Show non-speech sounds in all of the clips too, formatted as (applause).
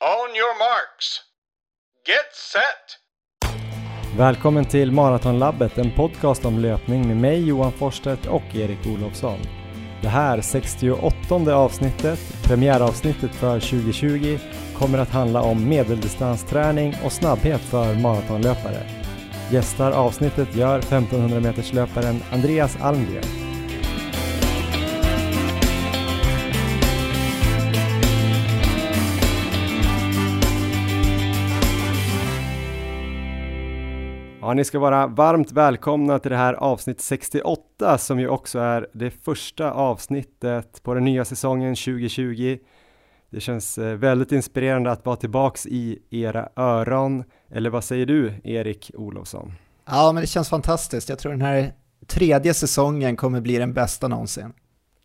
On your marks. Get set! Välkommen till Maratonlabbet, en podcast om löpning med mig Johan Forsstedt och Erik Olofsson. Det här 68 avsnittet, premiäravsnittet för 2020, kommer att handla om medeldistansträning och snabbhet för maratonlöpare. Gästar avsnittet gör 1500 meterslöparen Andreas Almgren. Ja, ni ska vara varmt välkomna till det här avsnitt 68 som ju också är det första avsnittet på den nya säsongen 2020. Det känns eh, väldigt inspirerande att vara tillbaks i era öron. Eller vad säger du, Erik Olofsson? Ja, men det känns fantastiskt. Jag tror den här tredje säsongen kommer bli den bästa någonsin.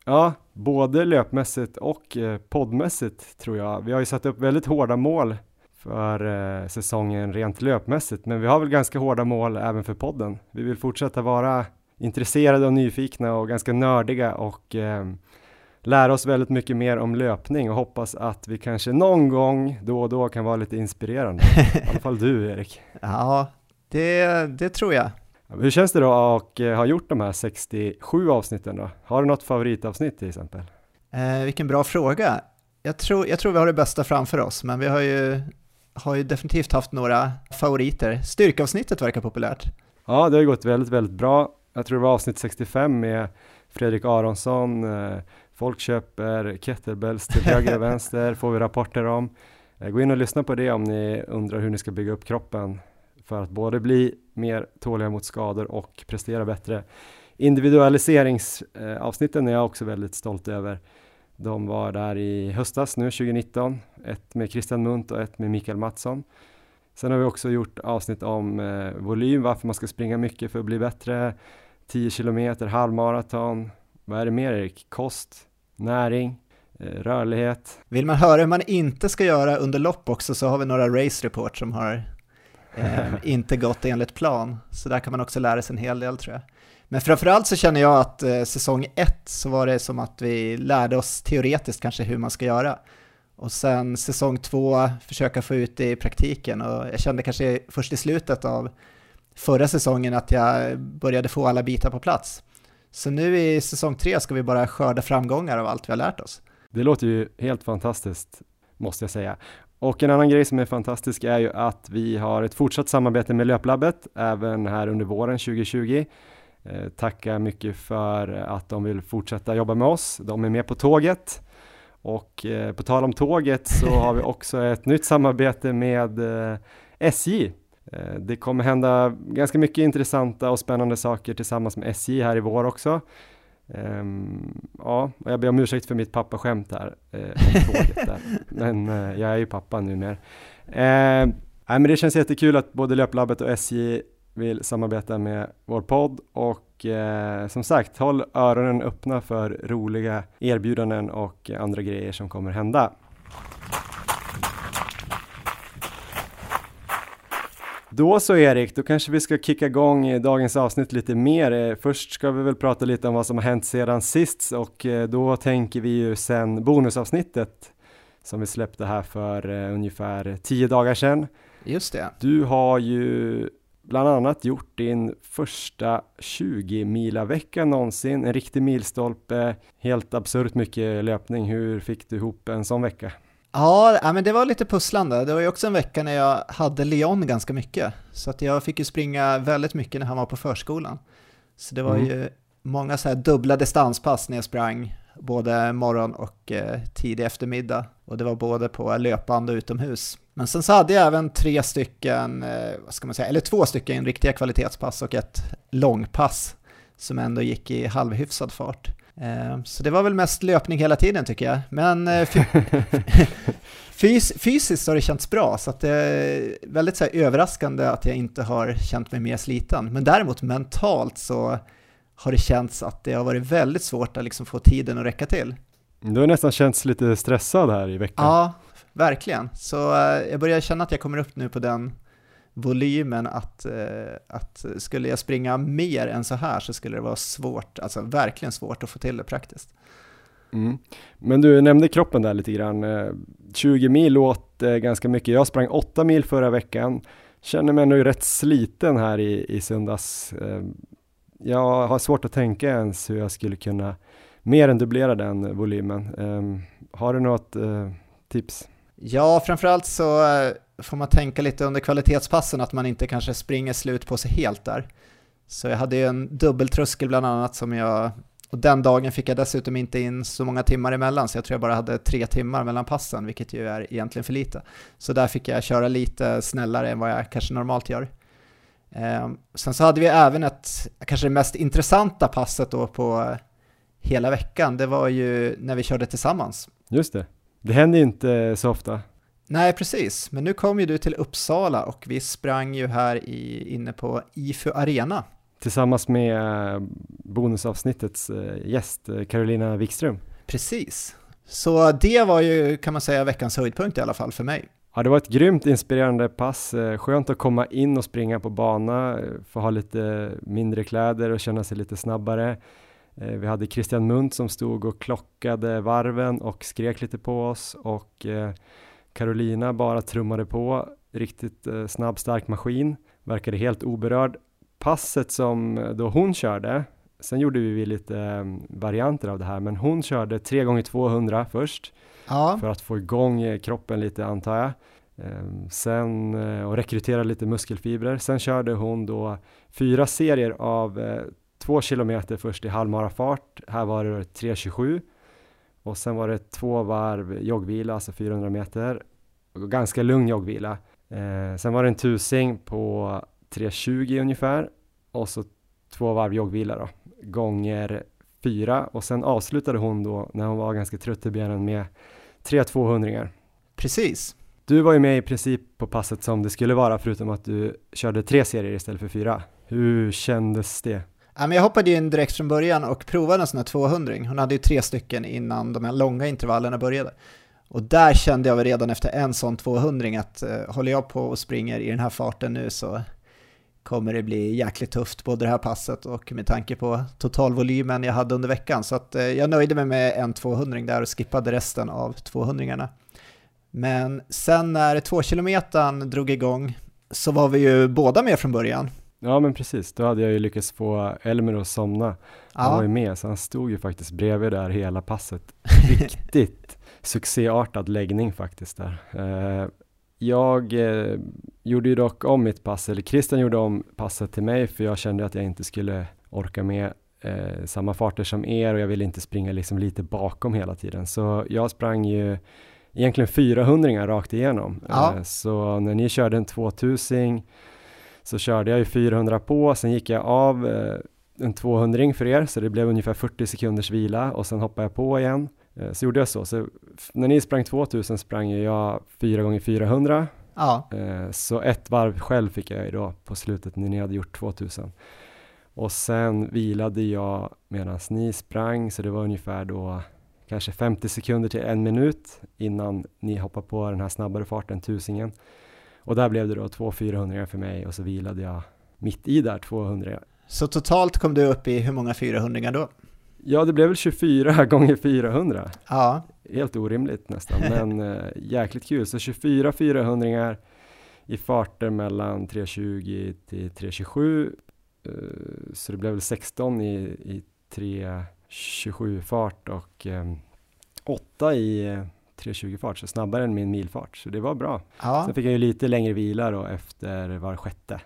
Ja, både löpmässigt och eh, poddmässigt tror jag. Vi har ju satt upp väldigt hårda mål för eh, säsongen rent löpmässigt, men vi har väl ganska hårda mål även för podden. Vi vill fortsätta vara intresserade och nyfikna och ganska nördiga och eh, lära oss väldigt mycket mer om löpning och hoppas att vi kanske någon gång då och då kan vara lite inspirerande. (laughs) I alla fall du Erik. Ja, det, det tror jag. Hur känns det då att eh, ha gjort de här 67 avsnitten då? Har du något favoritavsnitt till exempel? Eh, vilken bra fråga. Jag tror, jag tror vi har det bästa framför oss, men vi har ju har ju definitivt haft några favoriter. Styrkavsnittet verkar populärt. Ja, det har gått väldigt, väldigt bra. Jag tror det var avsnitt 65 med Fredrik Aronsson. Eh, folk köper kettlebells till höger och (laughs) vänster, får vi rapporter om. Eh, gå in och lyssna på det om ni undrar hur ni ska bygga upp kroppen för att både bli mer tåliga mot skador och prestera bättre. Individualiseringsavsnitten är jag också väldigt stolt över. De var där i höstas nu 2019, ett med Christian Munt och ett med Mikael Mattsson. Sen har vi också gjort avsnitt om eh, volym, varför man ska springa mycket för att bli bättre, 10 kilometer, halvmaraton. Vad är det mer Erik? Kost, näring, eh, rörlighet. Vill man höra hur man inte ska göra under lopp också så har vi några race report som har eh, (laughs) inte gått enligt plan. Så där kan man också lära sig en hel del tror jag. Men framförallt så känner jag att eh, säsong ett så var det som att vi lärde oss teoretiskt kanske hur man ska göra. Och sen säsong två försöka få ut det i praktiken och jag kände kanske först i slutet av förra säsongen att jag började få alla bitar på plats. Så nu i säsong tre ska vi bara skörda framgångar av allt vi har lärt oss. Det låter ju helt fantastiskt, måste jag säga. Och en annan grej som är fantastisk är ju att vi har ett fortsatt samarbete med Löplabbet även här under våren 2020. Eh, tacka mycket för att de vill fortsätta jobba med oss. De är med på tåget. Och eh, på tal om tåget så har vi (laughs) också ett nytt samarbete med eh, SJ. Det kommer hända ganska mycket intressanta och spännande saker tillsammans med SJ här i vår också. Um, ja, jag ber om ursäkt för mitt pappaskämt här, eh, tåget där. (laughs) men eh, jag är ju pappa numera. Eh, nej, men det känns jättekul att både Löplabbet och SJ vill samarbeta med vår podd och eh, som sagt håll öronen öppna för roliga erbjudanden och andra grejer som kommer hända. Då så Erik, då kanske vi ska kicka igång dagens avsnitt lite mer. Eh, först ska vi väl prata lite om vad som har hänt sedan sist och eh, då tänker vi ju sen bonusavsnittet som vi släppte här för uh, ungefär tio dagar sedan. Just det. Du har ju bland annat gjort din första 20 mila vecka någonsin, en riktig milstolpe, helt absurt mycket löpning. Hur fick du ihop en sån vecka? Ja, men det var lite pusslande. Det var ju också en vecka när jag hade Leon ganska mycket, så att jag fick ju springa väldigt mycket när han var på förskolan. Så det var mm. ju många så här dubbla distanspass när jag sprang, både morgon och eh, tidig eftermiddag. Och det var både på löpband och utomhus. Men sen så hade jag även tre stycken, eh, vad ska man säga, eller två stycken riktiga kvalitetspass och ett långpass som ändå gick i halvhyfsad fart. Eh, så det var väl mest löpning hela tiden tycker jag. Men eh, (laughs) fys fysiskt har det känts bra, så att det är väldigt så överraskande att jag inte har känt mig mer sliten. Men däremot mentalt så har det känts att det har varit väldigt svårt att liksom få tiden att räcka till. Du har nästan känts lite stressad här i veckan. Ja, verkligen. Så eh, jag börjar känna att jag kommer upp nu på den volymen att, eh, att skulle jag springa mer än så här så skulle det vara svårt, alltså verkligen svårt att få till det praktiskt. Mm. Men du nämnde kroppen där lite grann. Eh, 20 mil åt ganska mycket. Jag sprang 8 mil förra veckan. Känner mig nog rätt sliten här i, i söndags. Jag har svårt att tänka ens hur jag skulle kunna mer än dubblera den volymen. Har du något tips? Ja, framförallt så eh, får man tänka lite under kvalitetspassen att man inte kanske springer slut på sig helt där. Så jag hade ju en dubbeltröskel bland annat som jag, och den dagen fick jag dessutom inte in så många timmar emellan, så jag tror jag bara hade tre timmar mellan passen, vilket ju är egentligen för lite. Så där fick jag köra lite snällare än vad jag kanske normalt gör. Ehm, sen så hade vi även ett, kanske det mest intressanta passet då på eh, hela veckan, det var ju när vi körde tillsammans. Just det, det händer ju inte så ofta. Nej, precis, men nu kom ju du till Uppsala och vi sprang ju här i, inne på IFU Arena. Tillsammans med eh, bonusavsnittets eh, gäst, eh, Carolina Wikström. Precis, så det var ju kan man säga veckans höjdpunkt i alla fall för mig. Ja, det var ett grymt inspirerande pass. Skönt att komma in och springa på bana, få ha lite mindre kläder och känna sig lite snabbare. Eh, vi hade Christian Munt som stod och klockade varven och skrek lite på oss och eh, Carolina bara trummade på, riktigt eh, snabb, stark maskin, verkade helt oberörd. Passet som då hon körde, sen gjorde vi lite varianter av det här, men hon körde 3 gånger 200 först ja. för att få igång kroppen lite antar jag. Ehm, sen och rekrytera lite muskelfibrer. Sen körde hon då fyra serier av två kilometer först i halvmarafart. Här var det 3.27 och sen var det två varv joggvila, alltså 400 meter. Ganska lugn joggvila. Eh, sen var det en tusing på 3.20 ungefär och så två varv joggvila då, gånger fyra och sen avslutade hon då när hon var ganska trött i benen med tre 200 Precis. Du var ju med i princip på passet som det skulle vara förutom att du körde tre serier istället för fyra. Hur kändes det? Jag hoppade in direkt från början och provade en sån här 200 Hon hade ju tre stycken innan de här långa intervallerna började. Och där kände jag väl redan efter en sån 200 att eh, håller jag på och springer i den här farten nu så kommer det bli jäkligt tufft både det här passet och med tanke på totalvolymen jag hade under veckan. Så att, eh, jag nöjde mig med en 200 där och skippade resten av 200 Men sen när 2 km drog igång så var vi ju båda med från början. Ja men precis, då hade jag ju lyckats få Elmer att somna. Han ja. var ju med, så han stod ju faktiskt bredvid där hela passet. (laughs) Riktigt succéartad läggning faktiskt där. Eh, jag eh, gjorde ju dock om mitt pass, eller Christian gjorde om passet till mig för jag kände att jag inte skulle orka med eh, samma farter som er och jag ville inte springa liksom lite bakom hela tiden. Så jag sprang ju egentligen 400 rakt igenom. Ja. Så när ni körde en 2000 så körde jag ju 400 på, sen gick jag av eh, en 200 för er, så det blev ungefär 40 sekunders vila och sen hoppade jag på igen. Eh, så gjorde jag så. Så när ni sprang 2000 sprang jag 4 gånger 400 Ja. Eh, så ett varv själv fick jag ju då på slutet när ni hade gjort 2000. Och sen vilade jag medan ni sprang, så det var ungefär då kanske 50 sekunder till en minut innan ni hoppade på den här snabbare farten, tusingen. Och där blev det då två 400 för mig och så vilade jag mitt i där 200. Så totalt kom du upp i hur många 400 då? Ja, det blev väl 24 (laughs) gånger 400. Ja. Helt orimligt nästan, men äh, (laughs) jäkligt kul. Så 24 400 i farter mellan 3.20 till 3.27. Uh, eh, så det blev väl 16 i, i 3.27 fart och um, 8 i 3.20 fart, så snabbare än min milfart. Så det var bra. Ja. Sen fick jag ju lite längre vila då efter var sjätte.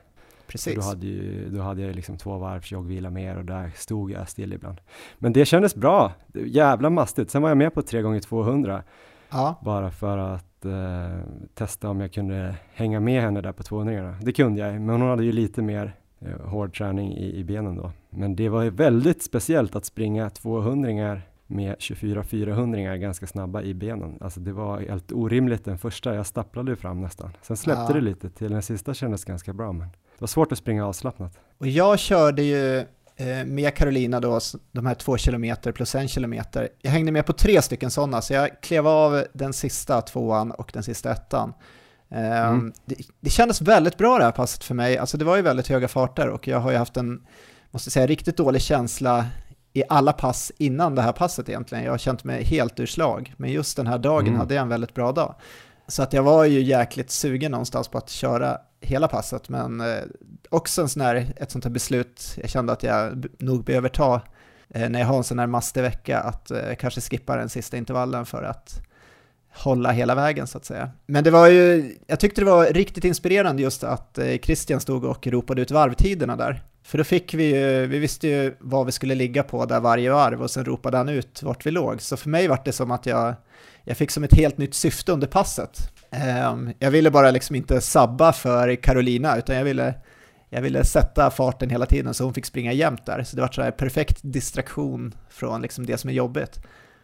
Precis. då hade, ju, då hade jag liksom två varvs joggvila mer och där stod jag still ibland. Men det kändes bra. Jävla mastigt. Sen var jag med på 3 gånger 200 ja. bara för att eh, testa om jag kunde hänga med henne där på 200 Det kunde jag, men hon hade ju lite mer eh, hård träning i, i benen då. Men det var ju väldigt speciellt att springa 200 med 24 400 ganska snabba i benen. Alltså det var helt orimligt den första, jag stapplade fram nästan. Sen släppte ja. det lite till den sista kändes ganska bra, men det var svårt att springa avslappnat. Och jag körde ju eh, med Carolina då, de här två kilometer plus en kilometer. Jag hängde med på tre stycken sådana, så jag klev av den sista tvåan och den sista ettan. Eh, mm. det, det kändes väldigt bra det här passet för mig, alltså det var ju väldigt höga farter och jag har ju haft en, måste säga, riktigt dålig känsla i alla pass innan det här passet egentligen. Jag har känt mig helt ur slag, men just den här dagen Mm. hade jag en väldigt bra dag. Så att jag var ju jäkligt sugen någonstans på att köra hela passet, men eh, också en sån här, ett sånt här beslut jag kände att jag nog behöver ta eh, när jag har en sån här mastig vecka, att eh, kanske skippa den sista intervallen för att hålla hela vägen så att säga. Men det var ju, jag tyckte det var riktigt inspirerande just att Christian stod och ropade ut varvtiderna där. För då fick vi ju, vi visste ju vad vi skulle ligga på där varje varv och sen ropade han ut vart vi låg. Så för mig var det som att jag, jag fick som ett helt nytt syfte under passet. Ehm, jag ville bara liksom inte sabba för Carolina utan jag ville, jag ville sätta farten hela tiden så hon fick springa jämt där. Så det var så här perfekt distraktion från liksom det som är jobbigt.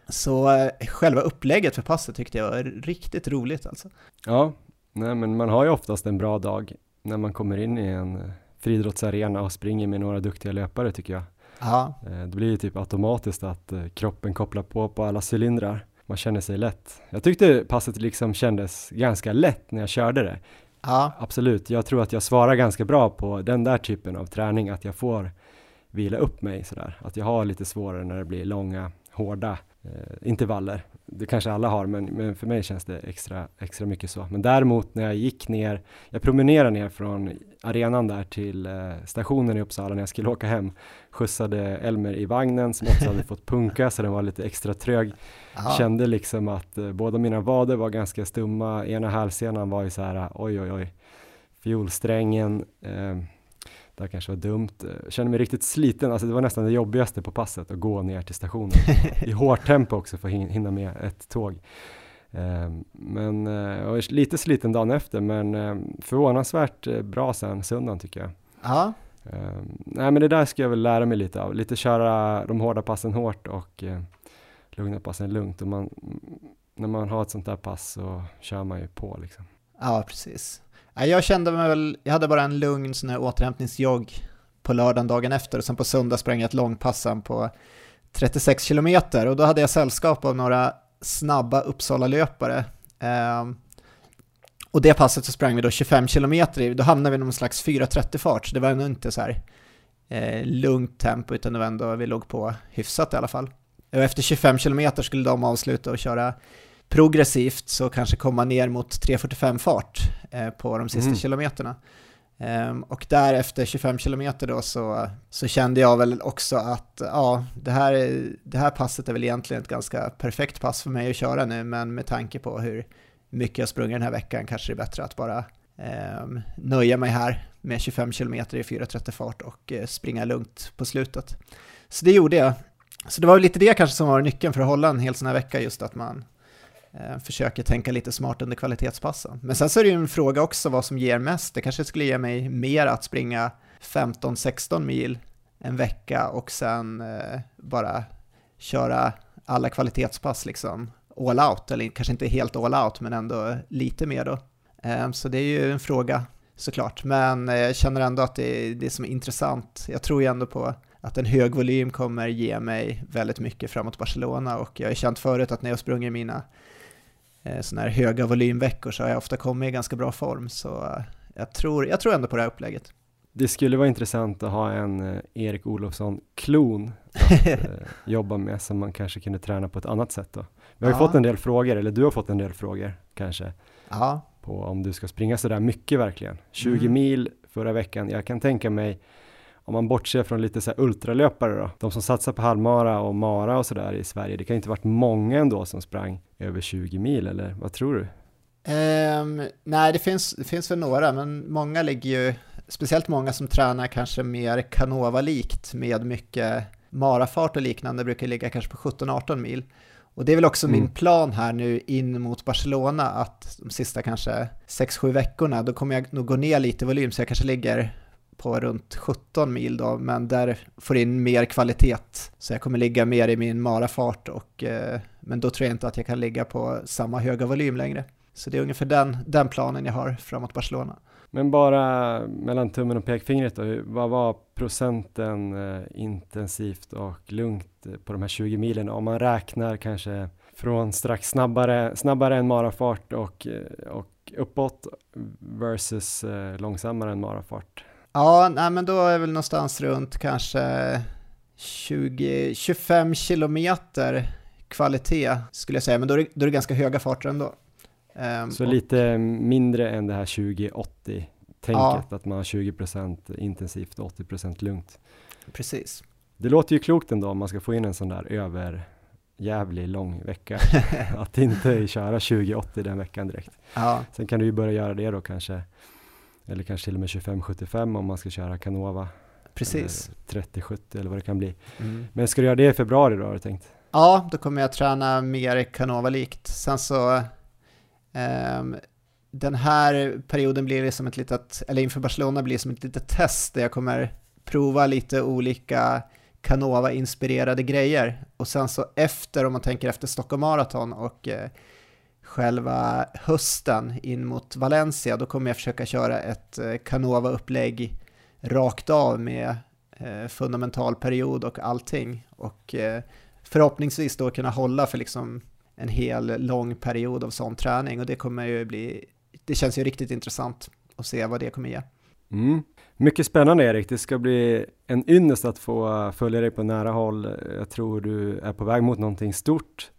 Så eh, själva upplägget för passet tyckte jag var riktigt roligt alltså. Ja, nej men man har ju oftast en bra dag när man kommer in i en eh, friidrottsarena och springer med några duktiga löpare tycker jag. Ja, Eh, Det blir ju typ automatiskt att eh, kroppen kopplar på på alla cylindrar. Man känner sig lätt. Jag tyckte passet liksom kändes ganska lätt när jag körde det. ja, Absolut, jag tror att jag svarar ganska bra på den där typen av träning, att jag får vila upp mig sådär. Att jag har lite svårare när det blir långa, hårda eh, intervaller. Det kanske alla har, men, men för mig känns det extra, extra mycket så. Men däremot när jag gick ner, jag promenerade ner från arenan där till eh, stationen i Uppsala när jag skulle åka hem, skjutsade Elmer i vagnen som också hade fått punka så den var lite extra trög. ja. Kände liksom att eh, båda mina vader var ganska stumma, ena hälsenan var ju så här oj oj oj, fiolsträngen, eh, det här kanske var dumt, eh, kände mig riktigt sliten, alltså det var nästan det jobbigaste på passet att gå ner till stationen (laughs) i hårt tempo också för att hin- hinna med ett tåg. Eh, men eh, jag var lite sliten dagen efter men eh, förvånansvärt eh, bra sen söndagen tycker jag. ja. Eh, nej men det där ska jag väl lära mig lite av, lite köra de hårda passen hårt och eh, lugna passen lugnt. Och man, när man har ett sånt där pass så kör man ju på liksom. Ja, precis. Jag kände mig väl, jag hade bara en lugn sån här återhämtningsjogg på lördagen dagen efter och sen på söndag sprang jag ett långpassan på 36 kilometer och då hade jag sällskap av några snabba Uppsala-löpare. Ehm, och det passet så sprang vi då 25 kilometer i, då hamnade vi i någon slags 4.30 fart, så det var ändå inte så här eh, lugnt tempo utan det var ändå, vi låg på hyfsat i alla fall. Och efter 25 kilometer skulle de avsluta och köra progressivt så kanske komma ner mot 3.45 fart eh, på de sista Mm. kilometerna. Ehm, och därefter 25 kilometer då så, så kände jag väl också att ja, det här, är- det här passet är väl egentligen ett ganska perfekt pass för mig att köra nu, men med tanke på hur mycket jag sprungit den här veckan kanske det är bättre att bara ehm, nöja mig här med 25 kilometer i 4.30 fart och eh, springa lugnt på slutet. Så det gjorde jag. Så det var lite det kanske som var nyckeln för att hålla en hel sån här vecka, just att man eh, Eh, försöker tänka lite smart under kvalitetspassen. Men sen så är det ju en fråga också vad som ger mest. Det kanske skulle ge mig mer att springa 15-16 mil en vecka och sen eh, bara köra alla kvalitetspass liksom all out, eller kanske inte helt all out men ändå lite mer då. Eh, så det är ju en fråga såklart, men eh, jag känner ändå att det är det som är intressant. Jag tror ju ändå på att en hög volym kommer ge mig väldigt mycket framåt Barcelona och jag har ju känt förut att när jag sprungit mina sådana här höga volymveckor så har jag ofta kommit i ganska bra form så eh, jag tror, jag tror ändå på det här upplägget. Det skulle vara intressant att ha en eh, Erik Olofsson-klon att (laughs) eh, jobba med som man kanske kunde träna på ett annat sätt då. Vi har ju Ja. fått en del frågor, eller du har fått en del frågor kanske, Ja, på om du ska springa sådär mycket verkligen. 20 Mm. mil förra veckan, jag kan tänka mig om man bortser från lite så ultralöpare då, de som satsar på halvmara och mara och sådär i Sverige, det kan ju inte varit många ändå som sprang över 20 mil, eller vad tror du? Ehm, nej, det finns, det finns väl några, men många ligger ju, speciellt många som tränar kanske mer Canova-likt med mycket marafart och liknande, brukar ligga kanske på 17-18 mil. Och det är väl också Mm. min plan här nu in mot Barcelona, att de sista kanske 6-7 veckorna, då kommer jag nog gå ner lite i volym, så jag kanske ligger på runt 17 mil då, men där får in mer kvalitet. Så jag kommer ligga mer i min marafart, och, eh, men då tror jag inte att jag kan ligga på samma höga volym längre. Så det är ungefär den, den planen jag har framåt Barcelona. Men bara mellan tummen och pekfingret då, vad var procenten eh, intensivt och lugnt eh, på de här 20 milen? Om man räknar kanske från strax snabbare, snabbare än marafart och, eh, och uppåt versus långsammare än marafart. Ja, nej, men då är väl någonstans runt kanske 20, 25 kilometer kvalitet skulle jag säga, men då är det, då är det ganska höga farter ändå. Um, så och, lite mindre än det här 2080 tänket ja. att man har 20% intensivt och 80% lugnt. Precis. Det låter ju klokt ändå om man ska få in en sån där överjävlig lång vecka. (laughs) att inte köra 2080 den veckan direkt. Ja. Sen kan du ju börja göra det då kanske, eller kanske till och med 2575 om man ska köra Canova. Precis. 3070 eller vad det kan bli. Mm. Men ska du göra det i februari då har du tänkt? Ja, då kommer jag träna mer Canova-likt. Sen så um, den här perioden blir som ett litet, eller inför Barcelona blir som ett litet test där jag kommer prova lite olika Canova-inspirerade grejer. Och sen så efter, om man tänker efter Stockholm Marathon och eh, själva hösten in mot Valencia, då kommer jag försöka köra ett eh, Canova-upplägg rakt av med eh, fundamental period och allting. Och eh, förhoppningsvis då kunna hålla för liksom en hel lång period av sån träning och det kommer ju bli, det känns ju riktigt intressant att se vad det kommer ge. Mm. Mycket spännande Erik, det ska bli en ynnest att få följa dig på nära håll. Jag tror du är på väg mot någonting stort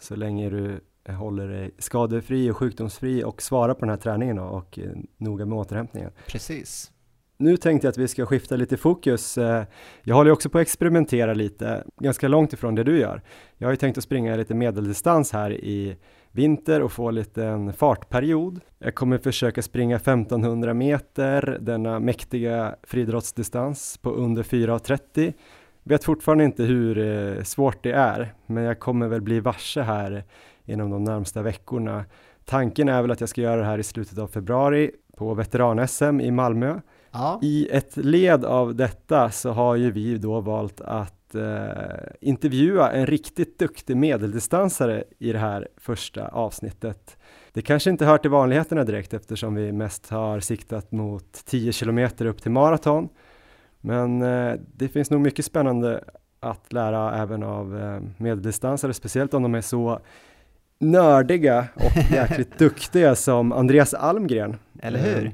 så länge du håller dig skadefri och sjukdomsfri och svarar på den här träningen och noga med återhämtningen. Precis. Nu tänkte jag att vi ska skifta lite fokus. Eh, jag håller också på att experimentera lite, ganska långt ifrån det du gör. Jag har ju tänkt att springa lite medeldistans här i vinter och få lite en fartperiod. Jag kommer försöka springa 1500 meter, denna mäktiga friidrottsdistans på under 4.30. Vet fortfarande inte hur eh, svårt det är, men jag kommer väl bli varse här inom de närmsta veckorna. Tanken är väl att jag ska göra det här i slutet av februari på veteran-SM i Malmö Ja. I ett led av detta så har ju vi då valt att eh, intervjua en riktigt duktig medeldistansare i det här första avsnittet. Det kanske inte hör till vanligheterna direkt eftersom vi mest har siktat mot 10 kilometer upp till maraton. Men eh, det finns nog mycket spännande att lära även av eh, medeldistansare, speciellt om de är så nördiga och (laughs) jäkligt duktiga som Andreas Almgren. Eller hur? Eh,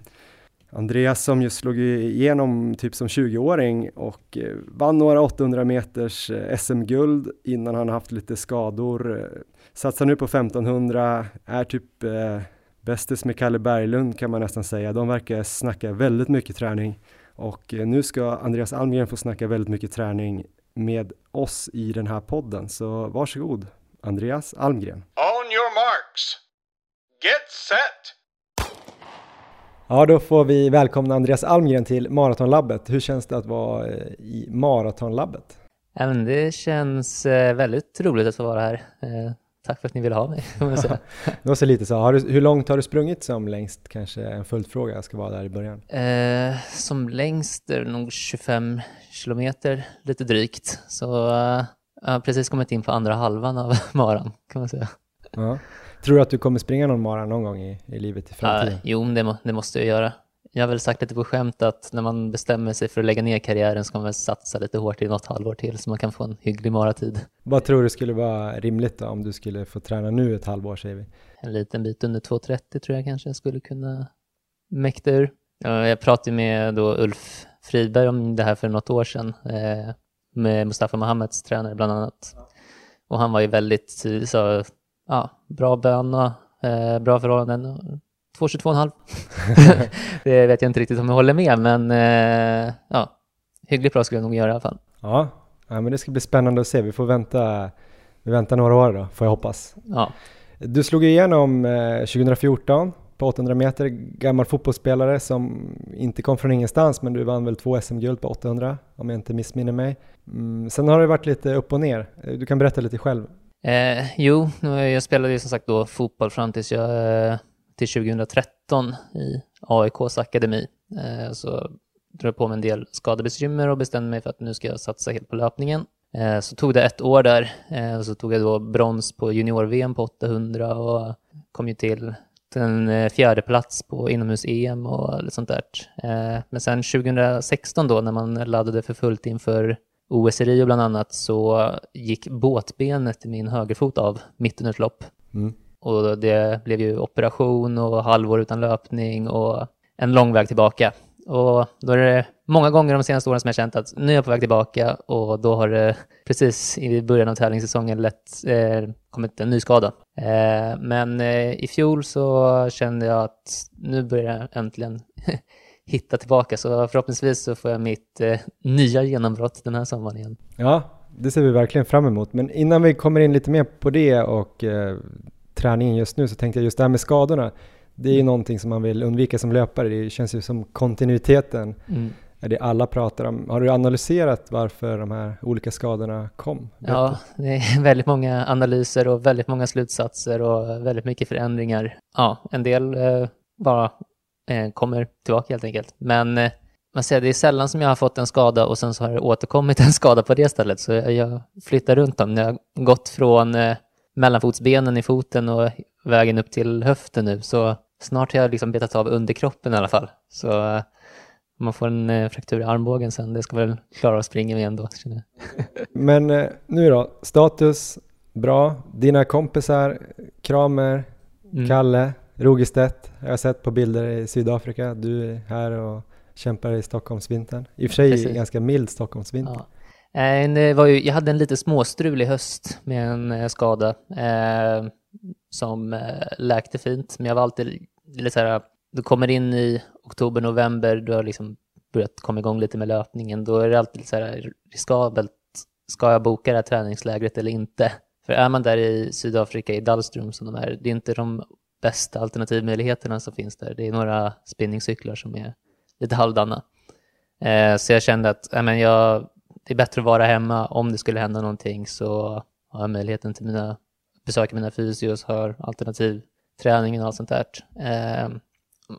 Andreas som just slog igenom typ som 20-åring och eh, vann några 800 meters eh, SM-guld innan han haft lite skador. Satsar nu på 1500, är typ eh, bästis med Kalle Berglund kan man nästan säga. De verkar snacka väldigt mycket träning och nu ska Andreas Almgren få snacka väldigt mycket träning med oss i den här podden. Så varsågod Andreas Almgren. On your marks. Get set. Ja, då får vi välkomna Andreas Almgren till Maratonlabbet. Hur känns det att vara eh, i Maratonlabbet? Det känns eh, väldigt roligt att få vara här. Eh, tack för att ni ville ha mig. (laughs) det var så lite så. Du, hur långt har du sprungit som längst? Kanske en följdfråga ska vara där i början. Eh, som längst är det nog 25 kilometer, lite drygt. Så jag har precis kommit in på andra halvan av (laughs) maran kan man säga. Ja. (laughs) Tror du att du kommer springa någon mara någon gång i, i livet i framtiden? Ja, jo, det, må, det måste jag göra. Jag har väl sagt lite på skämt att när man bestämmer sig för att lägga ner karriären ska man väl satsa lite hårt i något halvår till så man kan få en hygglig maratid. Vad tror du skulle vara rimligt då om du skulle få träna nu ett halvår säger vi? En liten bit under 2.30 tror jag kanske jag skulle kunna mäkta ur. Jag pratade med då Ulf Fridberg om det här för något år sedan eh, med Mustafa Mohammeds tränare bland annat. Och han var ju väldigt, så ja, bra bön eh, bra förhållanden. 2,22,5. (laughs) det vet jag inte riktigt om jag håller med, men eh, ja, hyggligt bra skulle jag nog göra i alla fall. Ja, ja men det ska bli spännande att se. Vi får vänta, vi väntar några år då, får jag hoppas. Ja. Du slog igenom eh, 2014 på 800 meter, gammal fotbollsspelare som inte kom från ingenstans, men du vann väl två SM-guld på 800 om jag inte missminner mig. Mm, sen har det varit lite upp och ner. Du kan berätta lite själv. Eh, jo, jag spelade ju som sagt då fotboll fram tills jag, eh, till 2013 i AIKs akademi. Eh, så drog jag på mig en del skadebekymmer och bestämde mig för att nu ska jag satsa helt på löpningen. Eh, så tog det ett år där eh, och så tog jag då brons på junior-VM på 800 och kom ju till en eh, fjärde plats på inomhus-EM och lite sånt där. Eh, men sen 2016 då när man laddade för fullt inför OS i Rio bland annat så gick båtbenet i min högerfot av mitt under ett lopp. Mm. Och det blev ju operation och halvår utan löpning och en lång väg tillbaka. Och då är det många gånger de senaste åren som jag känt att nu är jag på väg tillbaka och då har det precis i början av tävlingssäsongen lätt eh, kommit en ny skada. Eh, men eh, i fjol så kände jag att nu börjar jag äntligen (laughs) hitta tillbaka så förhoppningsvis så får jag mitt eh, nya genombrott den här sommaren igen. Ja, det ser vi verkligen fram emot. Men innan vi kommer in lite mer på det och eh, träningen just nu så tänkte jag just det här med skadorna. Det är ju någonting som man vill undvika som löpare. Det känns ju som kontinuiteten mm. är det alla pratar om. Har du analyserat varför de här olika skadorna kom? Ja, det är (laughs) väldigt många analyser och väldigt många slutsatser och väldigt mycket förändringar. Ja, en del eh, bara kommer tillbaka helt enkelt. Men eh, man säger det är sällan som jag har fått en skada och sen så har det återkommit en skada på det stället. Så jag, flyttar runt dem. Jag har gått från eh, mellanfotsbenen i foten och vägen upp till höften nu. Så snart har jag liksom betat av underkroppen i alla fall. Så man får en eh, fraktur i armbågen sen, det ska väl klara att springa med ändå. (laughs) Men eh, nu då, status bra. Dina kompisar, Kramer, mm. Kalle, Rogestedt jag har sett på bilder i Sydafrika. Du är här och kämpar i Stockholmsvintern. I och för sig Precis. ganska mild Stockholmsvinter. Ja. Eh, det var ju, jag hade en lite småstrul i höst med en skada eh, som eh, läkte fint, men jag var alltid lite så här, du kommer in i oktober, november, du har liksom börjat komma igång lite med löpningen, då är det alltid så här riskabelt. Ska jag boka det här träningslägret eller inte? För är man där i Sydafrika, i Dallström som de är, det är inte de bästa alternativmöjligheterna som finns där. Det är några spinningcyklar som är lite halvdana. Eh, så jag kände att äh, men jag, det är bättre att vara hemma. Om det skulle hända någonting så har jag möjligheten till mina besöka mina fysios, har alternativträningen och allt sånt där. Eh,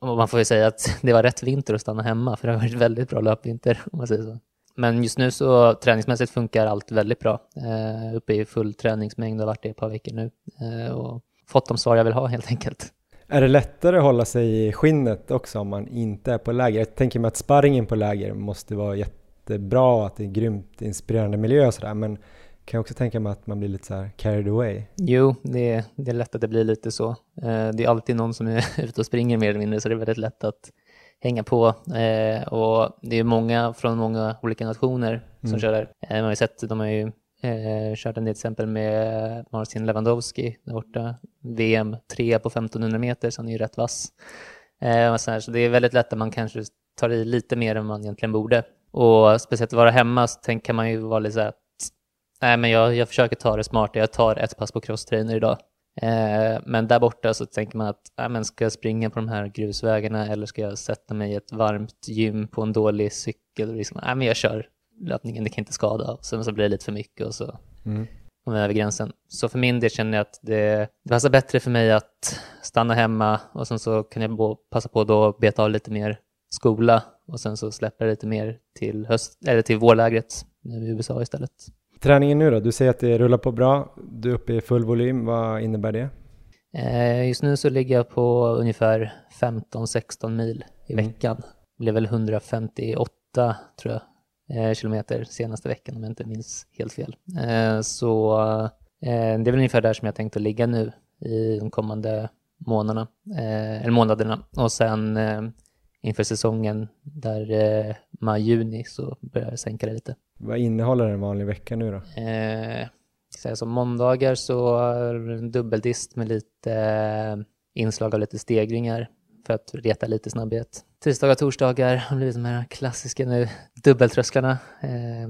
och man får ju säga att (laughs) det var rätt vinter att stanna hemma, för det har varit väldigt bra löpvinter om man säger så. Men just nu så träningsmässigt funkar allt väldigt bra. Eh, uppe i full träningsmängd och har varit det ett par veckor nu. Eh, och fått de svar jag vill ha helt enkelt. Är det lättare att hålla sig i skinnet också om man inte är på läger? Jag tänker mig att sparringen på läger måste vara jättebra, att det är grymt inspirerande miljö och sådär, men kan jag också tänka mig att man blir lite så här carried away? Jo, det är, det är lätt att det blir lite så. Eh, det är alltid någon som är (laughs) ute och springer mer eller mindre, så det är väldigt lätt att hänga på. Eh, och det är många från många olika nationer som mm. kör där. Eh, man har ju sett, de har ju Eh, kört en del exempel med Marcin Lewandowski där borta. VM 3 på 1500 meter, så han är ju rätt vass. Eh, så, här, så det är väldigt lätt att man kanske tar i lite mer än man egentligen borde. Och speciellt att vara hemma så tänk, kan man ju vara lite så här nej men jag, jag försöker ta det smart, jag tar ett pass på crosstrainer idag. Eh, men där borta så tänker man att nej, men ska jag springa på de här grusvägarna eller ska jag sätta mig i ett varmt gym på en dålig cykel? Och liksom, nej men jag kör löpningen, det kan inte skada. Och sen så blir det lite för mycket och så mm. kommer jag över gränsen. Så för min del känner jag att det, det passar bättre för mig att stanna hemma och sen så kan jag passa på då att beta av lite mer skola och sen så släpper jag lite mer till, höst, eller till vårlägret nu i USA istället. Träningen nu då? Du säger att det rullar på bra. Du är uppe i full volym. Vad innebär det? Eh, just nu så ligger jag på ungefär 15-16 mil i mm. veckan. Det blev väl 158 tror jag kilometer senaste veckan om jag inte minns helt fel. Eh, så det är väl ungefär där som jag tänkt att ligga nu i de kommande månaderna, eller månaderna. Och sen inför säsongen där eh, maj-juni så börjar jag sänka det lite. Vad innehåller en vanlig vecka nu då? Eh, så som måndagar så dubbeldist med lite eh, inslag av lite stegringar för att reta lite snabbhet. Tisdagar och torsdagar har blivit de här klassiska nu, dubbeltrösklarna. Eh,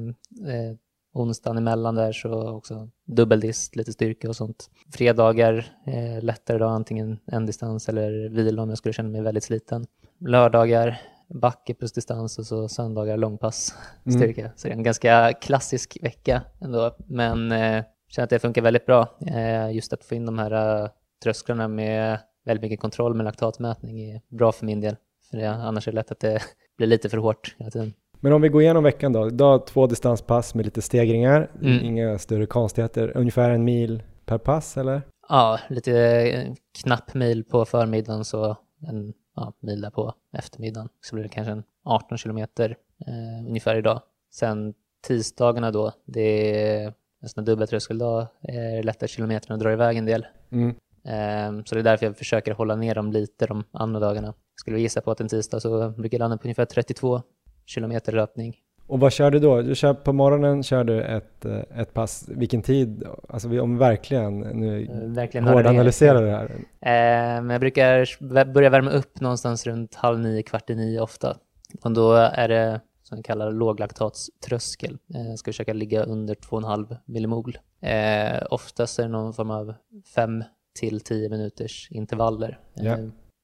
eh, onsdagen emellan där så också dubbeldist, lite styrka och sånt. Fredagar eh, lättare då, antingen en distans eller vila om jag skulle känna mig väldigt sliten. Lördagar backe plus distans och så söndagar långpass mm. styrka. Mm. Så det är en ganska klassisk vecka ändå, men eh, känner att det funkar väldigt bra. Eh, just att få in de här uh, trösklarna med väldigt mycket kontroll med laktatmätning är bra för min del. För det, annars är det lätt att det (laughs) blir lite för hårt hela tiden. Men om vi går igenom veckan då. Idag två distanspass med lite stegringar, mm. inga större konstigheter. Ungefär en mil per pass eller? Ja, lite knapp mil på förmiddagen så en ja, mil där på eftermiddagen. Så blir det kanske en 18 kilometer eh, ungefär idag. Sen tisdagarna då, det är nästan dubbla tröskeldag, är lätta kilometerna drar iväg en del. Mm. Eh, så det är därför jag försöker hålla ner dem lite de andra dagarna. Skulle vi gissa på att en tisdag så brukar jag landa på ungefär 32 kilometer löpning. Och vad kör du då? Du kör på morgonen kör du ett, eh, ett pass, vilken tid? Alltså om verkligen nu Eh, Verkligen hårdanalyserar det här. Eh, men jag brukar börja värma upp någonstans runt halv nio, kvart i nio ofta. Och då är det som vi kallar låglaktatströskel. Eh, ska försöka ligga under 2,5 millimol. Eh, oftast är det någon form av 5 till 10 minuters intervaller Ja.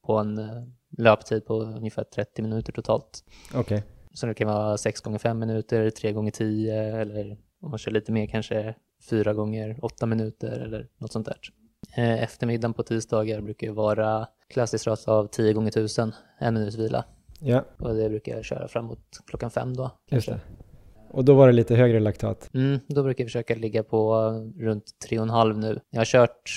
på en eh, löptid på ungefär 30 minuter totalt. Okej, Så det kan vara 6 gånger 5 minuter, 3 gånger 10 eller om man kör lite mer kanske 4 gånger 8 minuter eller något sånt där. Eh, Eftermiddagen på tisdagar brukar ju vara klassiskt ras av 10 gånger 1000, en minuts vila. ja, Och det brukar jag köra framåt klockan fem då. just Kanske. Och då var det lite högre laktat. Mm, då brukar jag försöka ligga på runt 3,5 nu. Jag har kört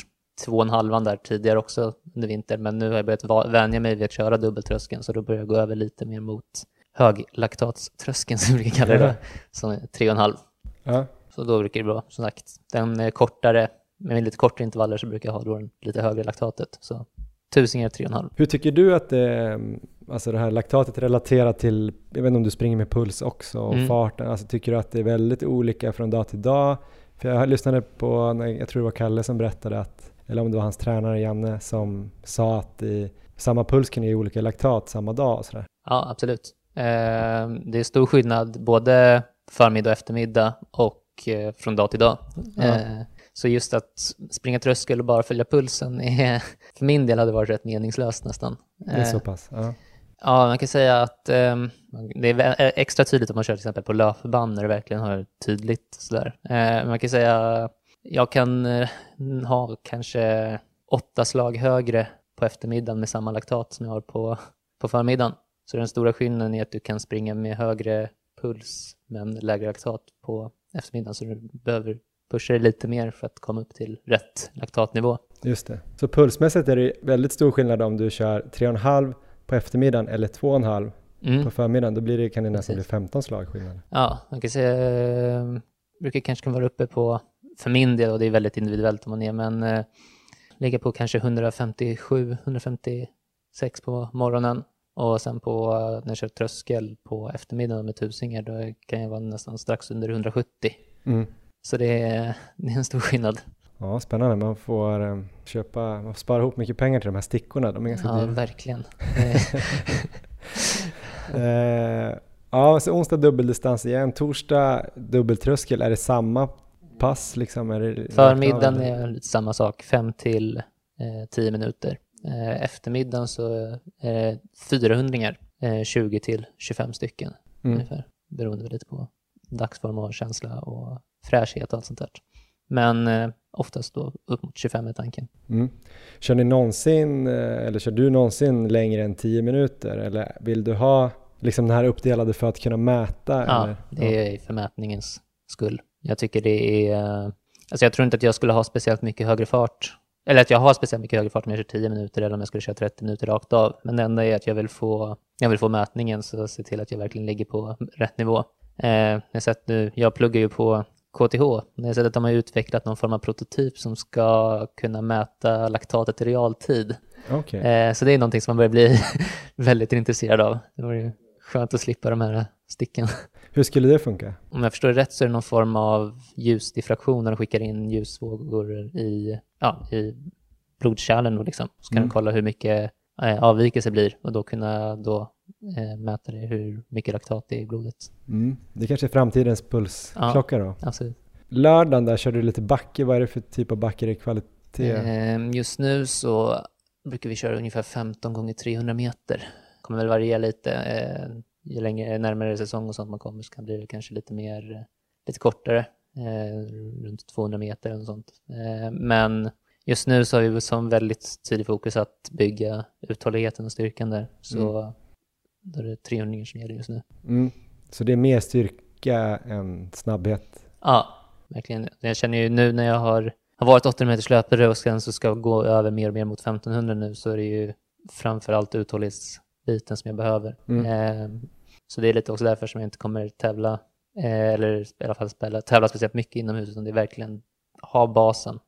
2,5 där tidigare också under vintern, men nu har jag börjat vänja mig vid att köra dubbeltröskeln, så då börjar jag gå över lite mer mot höglaktatströskeln (laughs) som vi brukar kalla det, som är 3,5. Ja, Så då brukar det bra, som sagt. Den är kortare, med lite kortare intervaller så brukar jag ha då den lite högre laktatet. Så tusingar 3,5. Hur tycker du att det, alltså det här laktatet relaterat till, jag vet inte om du springer med puls också och Mm. farten, alltså tycker du att det är väldigt olika från dag till dag? För jag lyssnade på, jag tror det var Kalle som berättade att, eller om det var hans tränare Janne som sa att i, samma puls kan ge olika laktat samma dag och sådär. Ja, absolut. Eh, det är stor skillnad både förmiddag och eftermiddag och eh, från dag till dag. Ja. Eh, så just att springa tröskel och bara följa pulsen är, (laughs) för min del hade varit rätt meningslöst nästan. Det är så pass? Ja. Ja, man kan säga att ehm, det är eh, extra tydligt om man kör till exempel på löpband när det verkligen har tydligt sådär. Eh, man kan säga jag kan eh, ha kanske åtta slag högre på eftermiddagen med samma laktat som jag har på, på förmiddagen. Så den stora skillnaden är att du kan springa med högre puls men lägre laktat på eftermiddagen så du behöver pusha dig lite mer för att komma upp till rätt laktatnivå. Just det. Så pulsmässigt är det väldigt stor skillnad om du kör 3,5 på eftermiddagen eller 2,5 Mm. på förmiddagen. Då blir det, kan det nästan Precis. bli 15 slag skillnad. Ja, man kan säga, eh, brukar kanske vara uppe på, för min del, och det är väldigt individuellt om man är, men eh, ligga på kanske 157, 156 på morgonen. Och sen på, eh, när jag kör tröskel på eftermiddagen med tusingar, då kan jag vara nästan strax under 170. Mm. Så det är, (laughs) det är en stor skillnad. Ja, spännande. Man får eh, köpa, man får spara ihop mycket pengar till de här stickorna. De är ganska Ja, dyra. verkligen. (laughs) Eh, ja, så onsdag dubbeldistans igen. Torsdag dubbeltröskel. Är det samma pass liksom? Är det Förmiddagen är lite samma sak, 5 till eh, 10 minuter. Eh, eftermiddagen så är det 400 eh, 20 till 25 stycken Mm. ungefär. Beroende lite på dagsform och känsla och fräschhet och allt sånt där. Men eh, oftast då upp mot 25 är tanken. Mm. Kör ni någonsin, eh, eller kör du någonsin längre än 10 minuter? Eller vill du ha liksom den här uppdelade för att kunna mäta? Ja, eller? det är för mätningens skull. Jag tycker det är... Alltså jag tror inte att jag skulle ha speciellt mycket högre fart. Eller att jag har speciellt mycket högre fart om jag kör 10 minuter eller om jag skulle köra 30 minuter rakt av. Men det enda är att jag vill få, jag vill få mätningen så se till att jag verkligen ligger på rätt nivå. Eh, jag, sett nu, jag pluggar ju på KTH. Jag har sett att de har utvecklat någon form av prototyp som ska kunna mäta laktatet i realtid. Okej. Eh, så det är någonting som man börjar bli (laughs) väldigt intresserad av. Det var ju skönt att slippa de här sticken. Hur skulle det funka? Om jag förstår det rätt så är det någon form av ljusdiffraktion när de skickar in ljusvågor i, ja, i blodkärlen då liksom. Så kan Mm. de kolla hur mycket eh, avvikelse blir och då kunna då eh, mäta det hur mycket laktat det är i blodet. Mm. Det kanske är framtidens pulsklocka då? Absolut. Lördagen där kör du lite backe. Vad är det för typ av backe? Det kvalitet? Eh, just nu så brukar vi köra ungefär 15 gånger 300 meter. Kommer väl variera lite. Eh, ju längre närmare säsong och sånt man kommer så kan det bli kanske lite mer, eh, lite kortare. Eh, runt 200 meter något sånt. Eh, men just nu så har vi som väldigt tydlig fokus att bygga uthålligheten och styrkan där. Så då är det 300 som gäller just nu. Mm. Så det är mer styrka än snabbhet? Ja, verkligen. Jag känner ju nu när jag har, har varit 800 meters löpare och sen så ska jag gå över mer och mer mot 1500 nu så är det ju framförallt uthållighetsbiten som jag behöver. Mm. Eh, så det är lite också därför som jag inte kommer tävla, eh, eller i alla fall spela, tävla speciellt mycket inomhus, utan det är verkligen ha basen,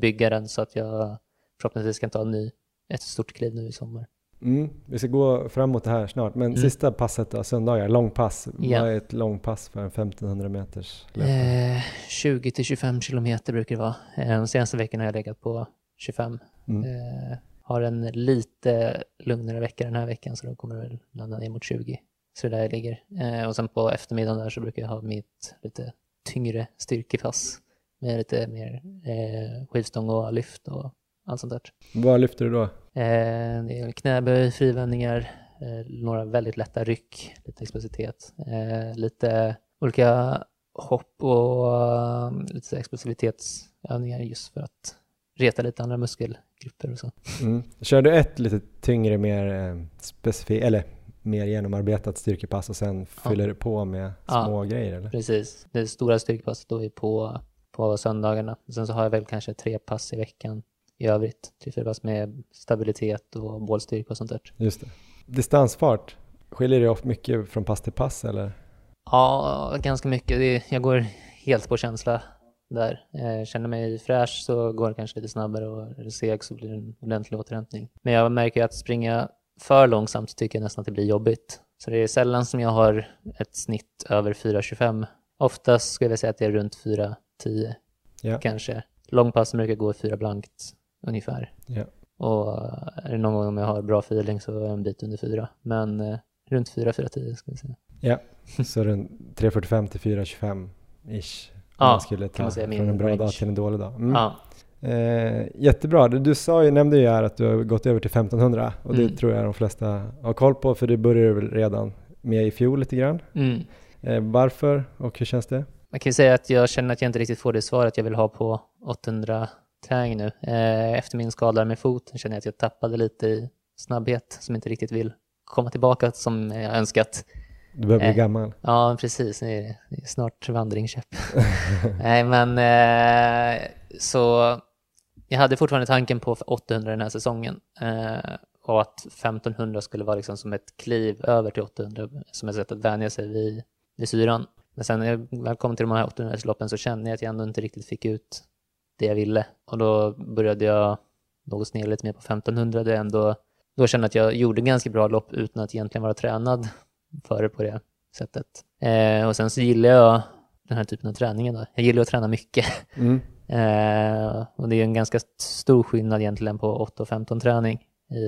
bygga den så att jag förhoppningsvis kan ta en ny, ett stort kliv nu i sommar. Mm, vi ska gå framåt det här snart, men Mm. sista passet då, söndagar, långpass. Ja. Vad är ett långpass för en 1500 meters löpare? Eh, 20 till 25 kilometer brukar det vara. Eh, de senaste veckorna har jag legat på 25. Mm. Eh, har en lite lugnare vecka den här veckan så då kommer det väl landa ner mot 20. Så det är där jag ligger. Eh, och sen på eftermiddagen där så brukar jag ha mitt lite tyngre styrkepass med lite mer eh, skivstång och lyft och allt sånt där. Vad lyfter du då? Eh, det är knäböj, frivändningar, eh, några väldigt lätta ryck, lite explosivitet, eh, lite olika hopp och eh, lite explosivitetsövningar just för att reta lite andra muskelgrupper och så. Mm. Kör du ett lite tyngre, mer eh, specifikt, eller mer genomarbetat styrkepass och sen Ja. fyller du på med Ja. små grejer eller? Precis, det stora styrkepasset då är på, på söndagarna. Sen så har jag väl kanske tre pass i veckan i övrigt. Tre, fyra pass med stabilitet och bålstyrka och sånt där. Just det. Distansfart, skiljer det ofta mycket från pass till pass eller? Ja, ganska mycket. Jag går helt på känsla där. Eh, känner mig fräsch så går det kanske lite snabbare och är det seg så blir det en ordentlig återhämtning. Men jag märker att springa för långsamt så tycker jag nästan att det blir jobbigt. Så det är sällan som jag har ett snitt över 4.25. Oftast skulle jag säga att det är runt 4.10 Ja. kanske. Långpassen brukar gå 4 blankt ungefär. Ja. Och är det någon gång om jag har bra feeling så är jag en bit under 4. Men eh, runt 4-4.10 skulle jag säga. Ja, så runt 3.45 till 4.25 ish. Ja, man skulle ta man från en bra range. dag till en dålig dag. Mm. Ja. Eh, jättebra, du, du sa ju, nämnde ju här att du har gått över till 1500 och det Mm. tror jag de flesta har koll på för det började du väl redan med i fjol lite grann. Mm. Eh, varför och hur känns det? Man kan ju säga att jag känner att jag inte riktigt får det svaret jag vill ha på 800 träning nu. Eh, Efter min skada med foten känner jag att jag tappade lite i snabbhet som inte riktigt vill komma tillbaka som jag önskat. Du börjar bli Eh. gammal. Ja, precis. Det är, det är snart vandringskäpp. (laughs) Nej, men eh, så jag hade fortfarande tanken på 800 den här säsongen eh, och att 1500 skulle vara liksom som ett kliv över till 800 som ett sätt att vänja sig vid, vid syran. Men sen när jag väl kom till de här 800-loppen så kände jag att jag ändå inte riktigt fick ut det jag ville och då började jag något ner lite mer på 1500 där jag ändå då kände jag att jag gjorde ganska bra lopp utan att egentligen vara tränad för det på det sättet. Eh, och sen så gillar jag den här typen av träningen. Då. Jag gillar att träna mycket. Mm. (laughs) Eh, och det är en ganska stor skillnad egentligen på 8 och 15 träning i,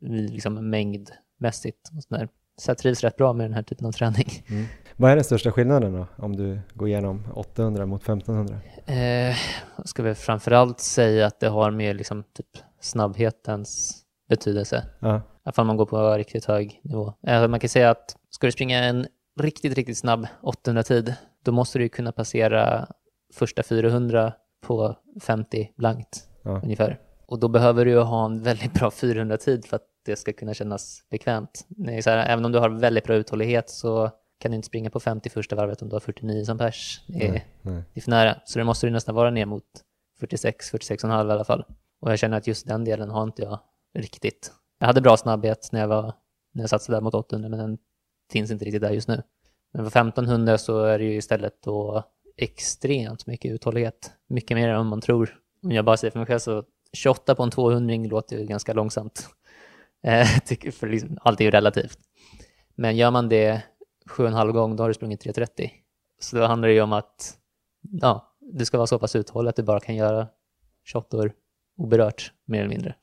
i liksom mängdmässigt. Och sådär. Så jag trivs rätt bra med den här typen av träning. (laughs) Mm. Vad är den största skillnaden då om du går igenom 800 mot 1500? Eh, jag ska väl framförallt säga att det har med liksom typ snabbhetens betydelse. Ja, Ifall man går på riktigt hög nivå. Eh, Man kan säga att ska du springa en riktigt, riktigt snabb 800-tid, då måste du kunna passera första 400 på 50 blankt Ja. ungefär. Och då behöver du ha en väldigt bra 400-tid för att det ska kunna kännas bekvämt. Så här, även om du har väldigt bra uthållighet så kan du inte springa på 50 första varvet om du har 49 som pers. Det är, nej, nej. det är för nära. Så det måste du nästan vara ner mot 46, 46,5 i alla fall. Och jag känner att just den delen har inte jag riktigt. Jag hade bra snabbhet när jag, var, när jag satsade där mot 800, men den finns inte riktigt där just nu. Men för 1500 så är det ju istället då extremt mycket uthållighet. Mycket mer än vad man tror. Om jag bara säger för mig själv så 28 på en 200 låter ju ganska långsamt. (laughs) Eh, för liksom, allt är ju relativt. Men gör man det sju och en halv gång, då har du sprungit 3.30. Så då handlar det ju om att ja, du ska vara så pass uthållig att du bara kan göra 28 oberört, mer eller mindre.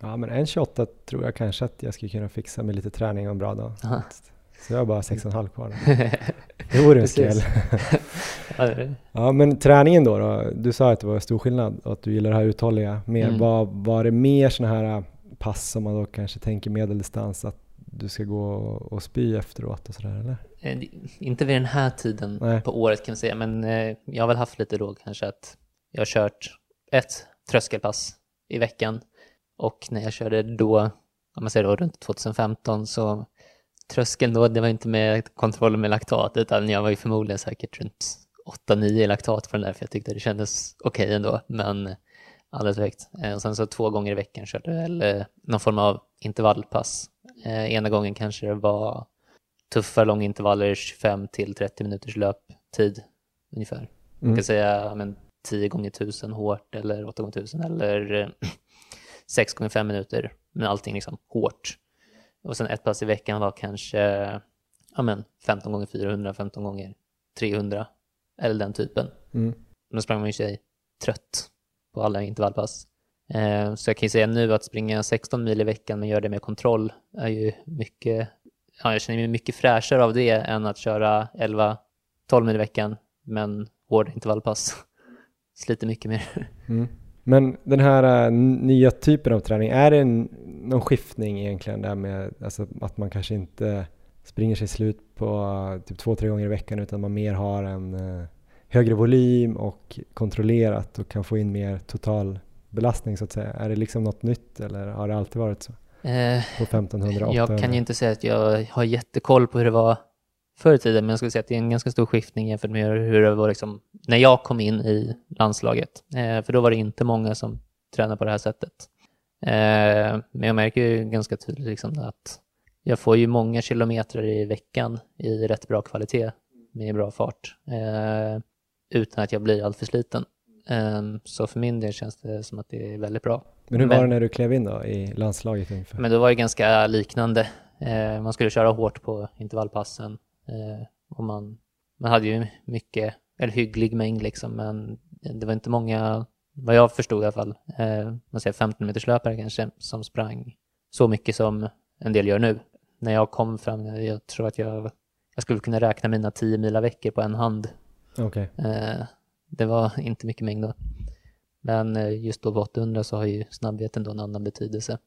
Ja, men en 28 tror jag kanske att jag skulle kunna fixa med lite träning och en bra dag. Aha. Så jag har bara 6,5 kvar. (laughs) Det vore en skräll. (laughs) Ja, men träningen då, då? Du sa att det var stor skillnad och att du gillar det här uthålliga mer. Mm. Var, var det mer sådana här äh, pass som man då kanske tänker medeldistans att du ska gå och, spy efteråt och sådär eller? Eh, Inte vid den här tiden Nej. på året kan man säga, men eh, jag har väl haft lite då kanske att jag har kört ett tröskelpass i veckan och när jag körde då, om man säger då runt 2015 så tröskeln då, det var inte med kontroll med laktat utan jag var ju förmodligen säkert runt 8-9 i laktat på den där för jag tyckte det kändes okej ändå, men alldeles perfekt. Eh, Och sen så två gånger i veckan körde jag väl eh, någon form av intervallpass. Eh, ena gången kanske det var tuffa långa intervaller, 25 till 30 minuters löptid ungefär. Man Mm. kan säga ja, men, 10 gånger 1000 hårt eller 8 gånger 1000 eller 6 gånger 5 minuter. Men allting liksom hårt. och sen ett pass i veckan var kanske ja, men 15 gånger 400, 15 gånger 300 eller den typen. Mm. Då sprang man ju sig trött på alla intervallpass. Eh, så jag kan ju säga nu att springa 16 mil i veckan men göra det med kontroll är ju mycket, ja, jag känner mig mycket fräschare av det än att köra 11-12 mil i veckan men hårda intervallpass. (laughs) Sliter mycket mer. Mm. Men den här uh, nya typen av träning, är det en, någon skiftning egentligen där med alltså, att man kanske inte springer sig slut på uh, typ två, tre gånger i veckan utan man mer har en uh, högre volym och kontrollerat och kan få in mer total belastning så att säga. Är det liksom något nytt eller har det alltid varit så? Eh, på 1500 Jag kan ju inte säga att jag har jättekoll på hur det var förr i tiden, men jag skulle säga att det är en ganska stor skiftning jämfört med hur det var liksom när jag kom in i landslaget. Eh, för då var det inte många som tränade på det här sättet. Eh, men jag märker ju ganska tydligt liksom att jag får ju många kilometer i veckan i rätt bra kvalitet med bra fart eh, utan att jag blir alltför sliten. Um, så för min del känns det som att det är väldigt bra. Men hur var det när du klev in då i landslaget ungefär? Men då var det ganska liknande. Uh, man skulle köra hårt på intervallpassen och man, man hade ju mycket, eller hygglig mängd liksom, men det var inte många, vad jag förstod i alla fall, uh, man säger 15 meters löpare kanske, som sprang så mycket som en del gör nu. När jag kom fram, jag tror att jag, jag skulle kunna räkna mina 10 mila veckor på en hand. Okay. Uh, det var inte mycket mängd då. Men eh, just då på 800 så har ju snabbheten då en annan betydelse.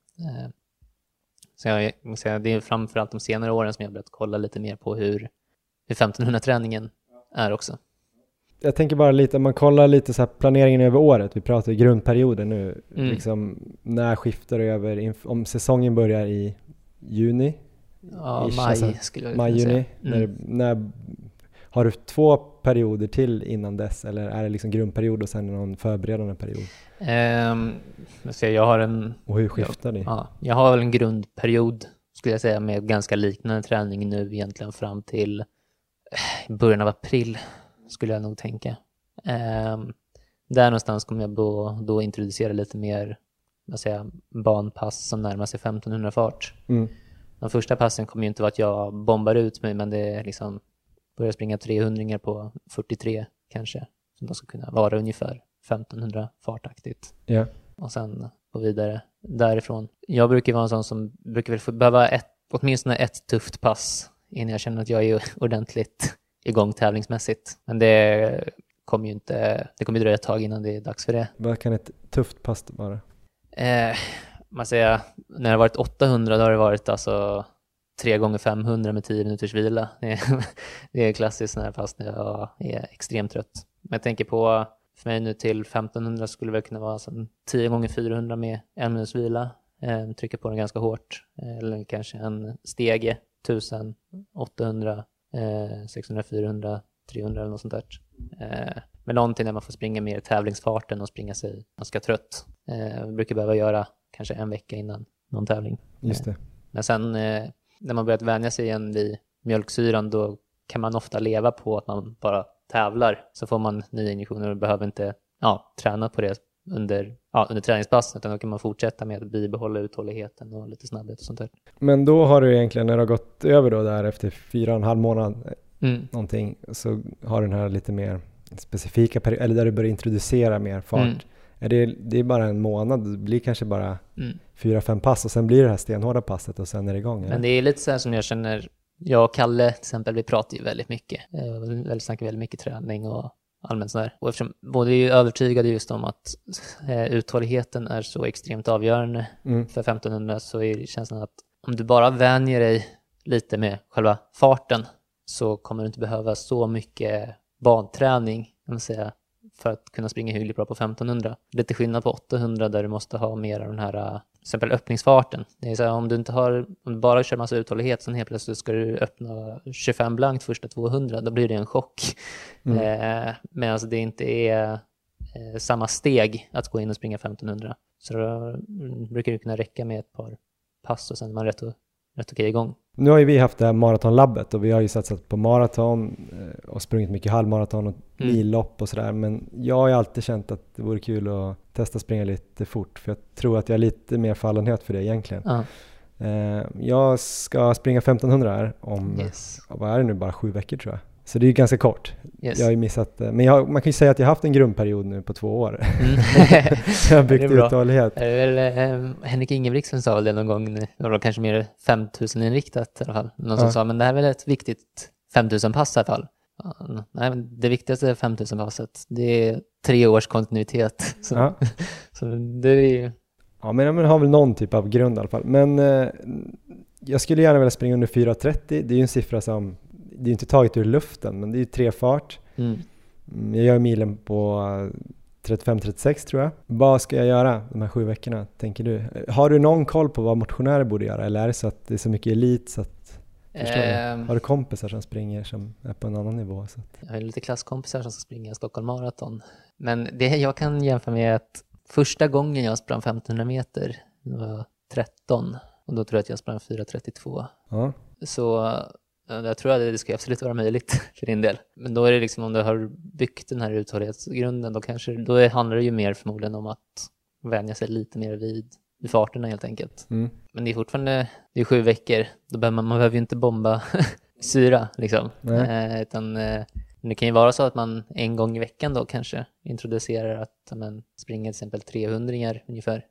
Så jag, det är framförallt de senare åren som jag börjat kolla lite mer på hur, hur 1500-träningen är också. Jag tänker bara lite, om man kollar lite så planeringen över året, vi pratar grundperioden nu, mm. liksom när skiftar det över, om säsongen börjar i juni? Ja, maj alltså, skulle jag maj, juni, säga. Mm. När, när har du två perioder till innan dess eller är det liksom grundperiod och sen någon förberedande period? Um, jag har en... Och hur skiftar jag, ni? Ja, jag har en grundperiod skulle jag säga med ganska liknande träning nu egentligen fram till eh, början av april skulle jag nog tänka. Um, där någonstans kommer jag då, då introducera lite mer vad säger, banpass som närmar sig 1500 fart. Mm. De första passen kommer ju inte vara att jag bombar ut mig men det är liksom börja springa 300 på 43 kanske, som då ska kunna vara ungefär 1500 fartaktigt. Yeah. Och sen gå vidare därifrån. Jag brukar vara en sån som brukar väl behöva ett, åtminstone ett tufft pass innan jag känner att jag är ordentligt igång tävlingsmässigt. Men det kommer ju inte, det kommer dröja ett tag innan det är dags för det. Vad kan ett tufft pass vara? Eh, man säger, när det har varit 800 då har det varit alltså 3 gånger 500 med 10 minuters vila. Det är, (laughs) det är klassiskt när fast när jag är extremt trött. Men jag tänker på, för mig nu till 1500 skulle det kunna vara 10 gånger 400 med en minutes vila. Eh, trycka på den ganska hårt. Eller kanske en stege, 1000, 800, eh, 600, 400, 300 eller något sånt där. Eh, men någonting där man får springa mer tävlingsfarten och springa sig ganska trött. Eh, brukar behöva göra kanske en vecka innan någon tävling. Just det. Men sen eh, när man börjat vänja sig igen vid mjölksyran då kan man ofta leva på att man bara tävlar. Så får man nya injektioner och behöver inte ja, träna på det under, ja, under träningspass utan då kan man fortsätta med att bibehålla uthålligheten och lite snabbhet och sånt där. Men då har du egentligen, när du har gått över då där efter fyra och en halv månad mm. någonting, så har du den här lite mer specifika perioden, eller där du börjar introducera mer fart. Mm. Är det, det är bara en månad, det blir kanske bara mm. Fyra, fem pass och sen blir det här stenhårda passet och sen är det igång. Men det är lite så här som jag känner, jag och Kalle till exempel, vi pratar ju väldigt mycket. Vi snackar väldigt mycket träning och allmänt sådär. Och eftersom både är övertygade just om att eh, uthålligheten är så extremt avgörande mm. för 1500 så är det känslan att om du bara vänjer dig lite med själva farten så kommer du inte behöva så mycket banträning, kan man säga, för att kunna springa hyggligt bra på 1500. Lite skillnad på 800 där du måste ha mer av den här äh, till exempel öppningsfarten. Det är så här, om du inte har, om du bara kör massa uthållighet, sen helt plötsligt ska du öppna 25 blankt första 200, då blir det en chock. Mm. Eh, Medan det inte är eh, samma steg att gå in och springa 1500. Så då mm, brukar det kunna räcka med ett par pass och sen är man rätt, rätt okej igång. Nu har ju vi haft det här maratonlabbet och vi har ju satsat på maraton eh, och sprungit mycket halvmaraton och mm. millopp och sådär. Men jag har ju alltid känt att det vore kul att testa springa lite fort för jag tror att jag har lite mer fallenhet för det egentligen. Eh, jag ska springa 1500 här om, Yes. vad är det nu, bara sju veckor tror jag. Så det är ju ganska kort. yes. Jag har ju missat, eh, men jag, man kan ju säga att jag har haft en grundperiod nu på två år. Mm. (laughs) (laughs) jag har byggt bra. uthållighet. Det är väl eh, Henrik Ingebrigtsen sa väl det någon gång, det var kanske mer 5000-inriktat i alla fall. Någon som Ja. sa, men det här är väl ett viktigt 5000-pass i alla fall. Ja, Nej, men det viktigaste 5000-passet, det är tre års kontinuitet. (laughs) Så, Ja. så det är ju, Ja, men man har väl någon typ av grund i alla fall. Men eh, jag skulle gärna vilja springa under 4.30. Det är ju en siffra som, det är inte taget ur luften, men det är ju tre fart. mm. Mm, Jag gör milen på eh, 35-36 tror jag. Vad ska jag göra de här sju veckorna, tänker du? Eh, Har du någon koll på vad motionärer borde göra? Eller är det så att det är så mycket elit så att? Ehm, Har du kompisar som springer som är på en annan nivå? Så att, Jag har lite klasskompisar som ska springa Stockholm Marathon. Men det jag kan jämföra med är att första gången jag sprang 1500 meter, det var 13. Och då tror jag att jag sprang 4.32. ja. Så eh, jag tror att det ska absolut vara möjligt (laughs) för din del. Men då är det liksom om du har byggt den här uthållighetsgrunden, då, kanske, då handlar det ju mer förmodligen om att vänja sig lite mer vid, vid farterna helt enkelt. Mm. Men det är fortfarande det är sju veckor. Då behöver man, man behöver ju inte bomba (laughs) syra liksom. Eh, utan eh, det kan ju vara så att man en gång i veckan då kanske introducerar att ja, men, springa till exempel 300 ungefär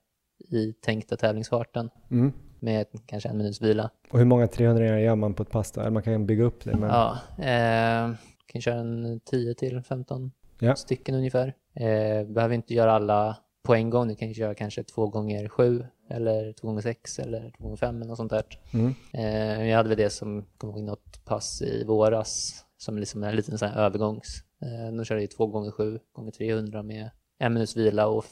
i tänkta tävlingsfarten Mm. Med kanske en minuts vila. Och hur många 300 gör man på ett pass då? Eller man kan bygga upp det. Men... Ja, eh, kan köra en 10 till 15 Ja. stycken ungefär. Eh, behöver inte göra alla på en gång. Du kan köra kanske två gånger sju eller två gånger sex eller två gånger fem eller något sånt där. Mm. Eh, jag hade väl det som, kommer ihåg något pass i våras som liksom en liten sån här övergångs. Eh, då körde jag två gånger sju gånger 300 med en minuts vila och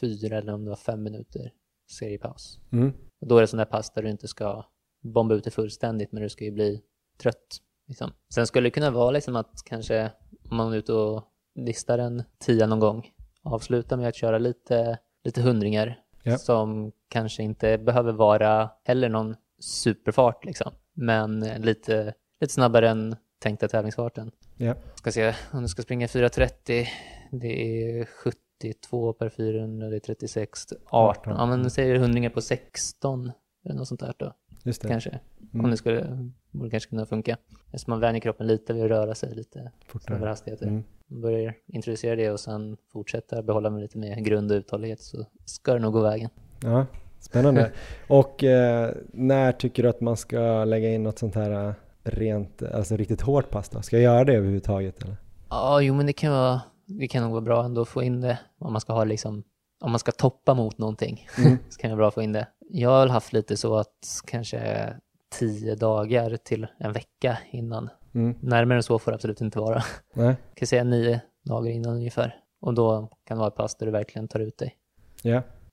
fyra eller om det var fem minuter seriepaus. Mm. Då är det där pass där du inte ska bomba ut det fullständigt men du ska ju bli trött. Liksom. Sen skulle det kunna vara liksom att kanske om man är ute och listar en tia någon gång avsluta med att köra lite, lite hundringar Ja. som kanske inte behöver vara heller någon superfart liksom. Men lite, lite snabbare än tänkta tävlingsfarten. Ja. Ska se, om du ska springa 4.30 det är 72 per 400, det är 36, 18. Ja men säger hundringar på 16 eller något sånt där då Just det. kanske. Mm. Om det skulle, borde kanske kunna funka. Eftersom man vänjer kroppen lite vid att röra sig lite snabbare hastigheter. Mm. Man börjar introducera det och sen fortsätta behålla med lite mer grund och uthållighet så ska det nog gå vägen. Ja, spännande. (laughs) Och eh, när tycker du att man ska lägga in något sånt här eh, rent, alltså riktigt hårt pass då? Ska jag göra det överhuvudtaget eller? Ja, jo men det kan vara, det kan nog vara bra ändå att få in det om man ska ha liksom, om man ska toppa mot någonting (laughs) Mm. så kan det vara bra att få in det. Jag har haft lite så att kanske tio dagar till en vecka innan. Mm. Närmare än så får det absolut inte vara. Nej? Jag (laughs) kan säga nio dagar innan ungefär. Och då kan det vara ett pass där du verkligen tar ut dig.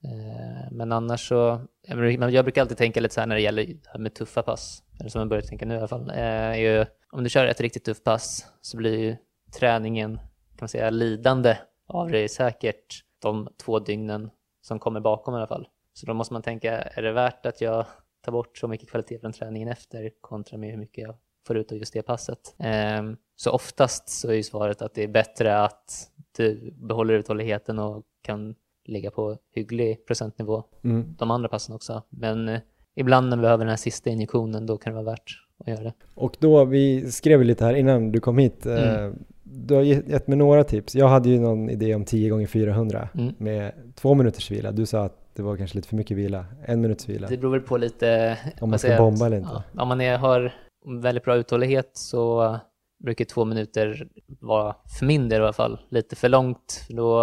Eh, Men annars så, jag brukar alltid tänka lite så här när det gäller det här med tuffa pass, eller som jag börjar tänka nu i alla fall, eh, är ju, om du kör ett riktigt tufft pass så blir ju träningen, man säga, lidande av det säkert de två dygnen som kommer bakom i alla fall. Så då måste man tänka, är det värt att jag tar bort så mycket kvalitet från träningen efter kontra med hur mycket jag får ut av just det passet? Eh, Så oftast så är ju svaret att det är bättre att du behåller uthålligheten och kan ligga på hygglig procentnivå Mm. de andra passen också. Men eh, ibland när vi behöver den här sista injektionen då kan det vara värt att göra det. Och då, vi skrev lite här innan du kom hit. eh, Mm. Du har gett mig några tips. Jag hade ju någon idé om 10 gånger 400 Mm. med två minuters vila. Du sa att det var kanske lite för mycket vila. En minuts vila. Det beror väl på lite... Om man ska säger jag? bomba eller inte. Ja, om man är, har väldigt bra uthållighet så brukar två minuter vara, för min del i alla fall, lite för långt. Då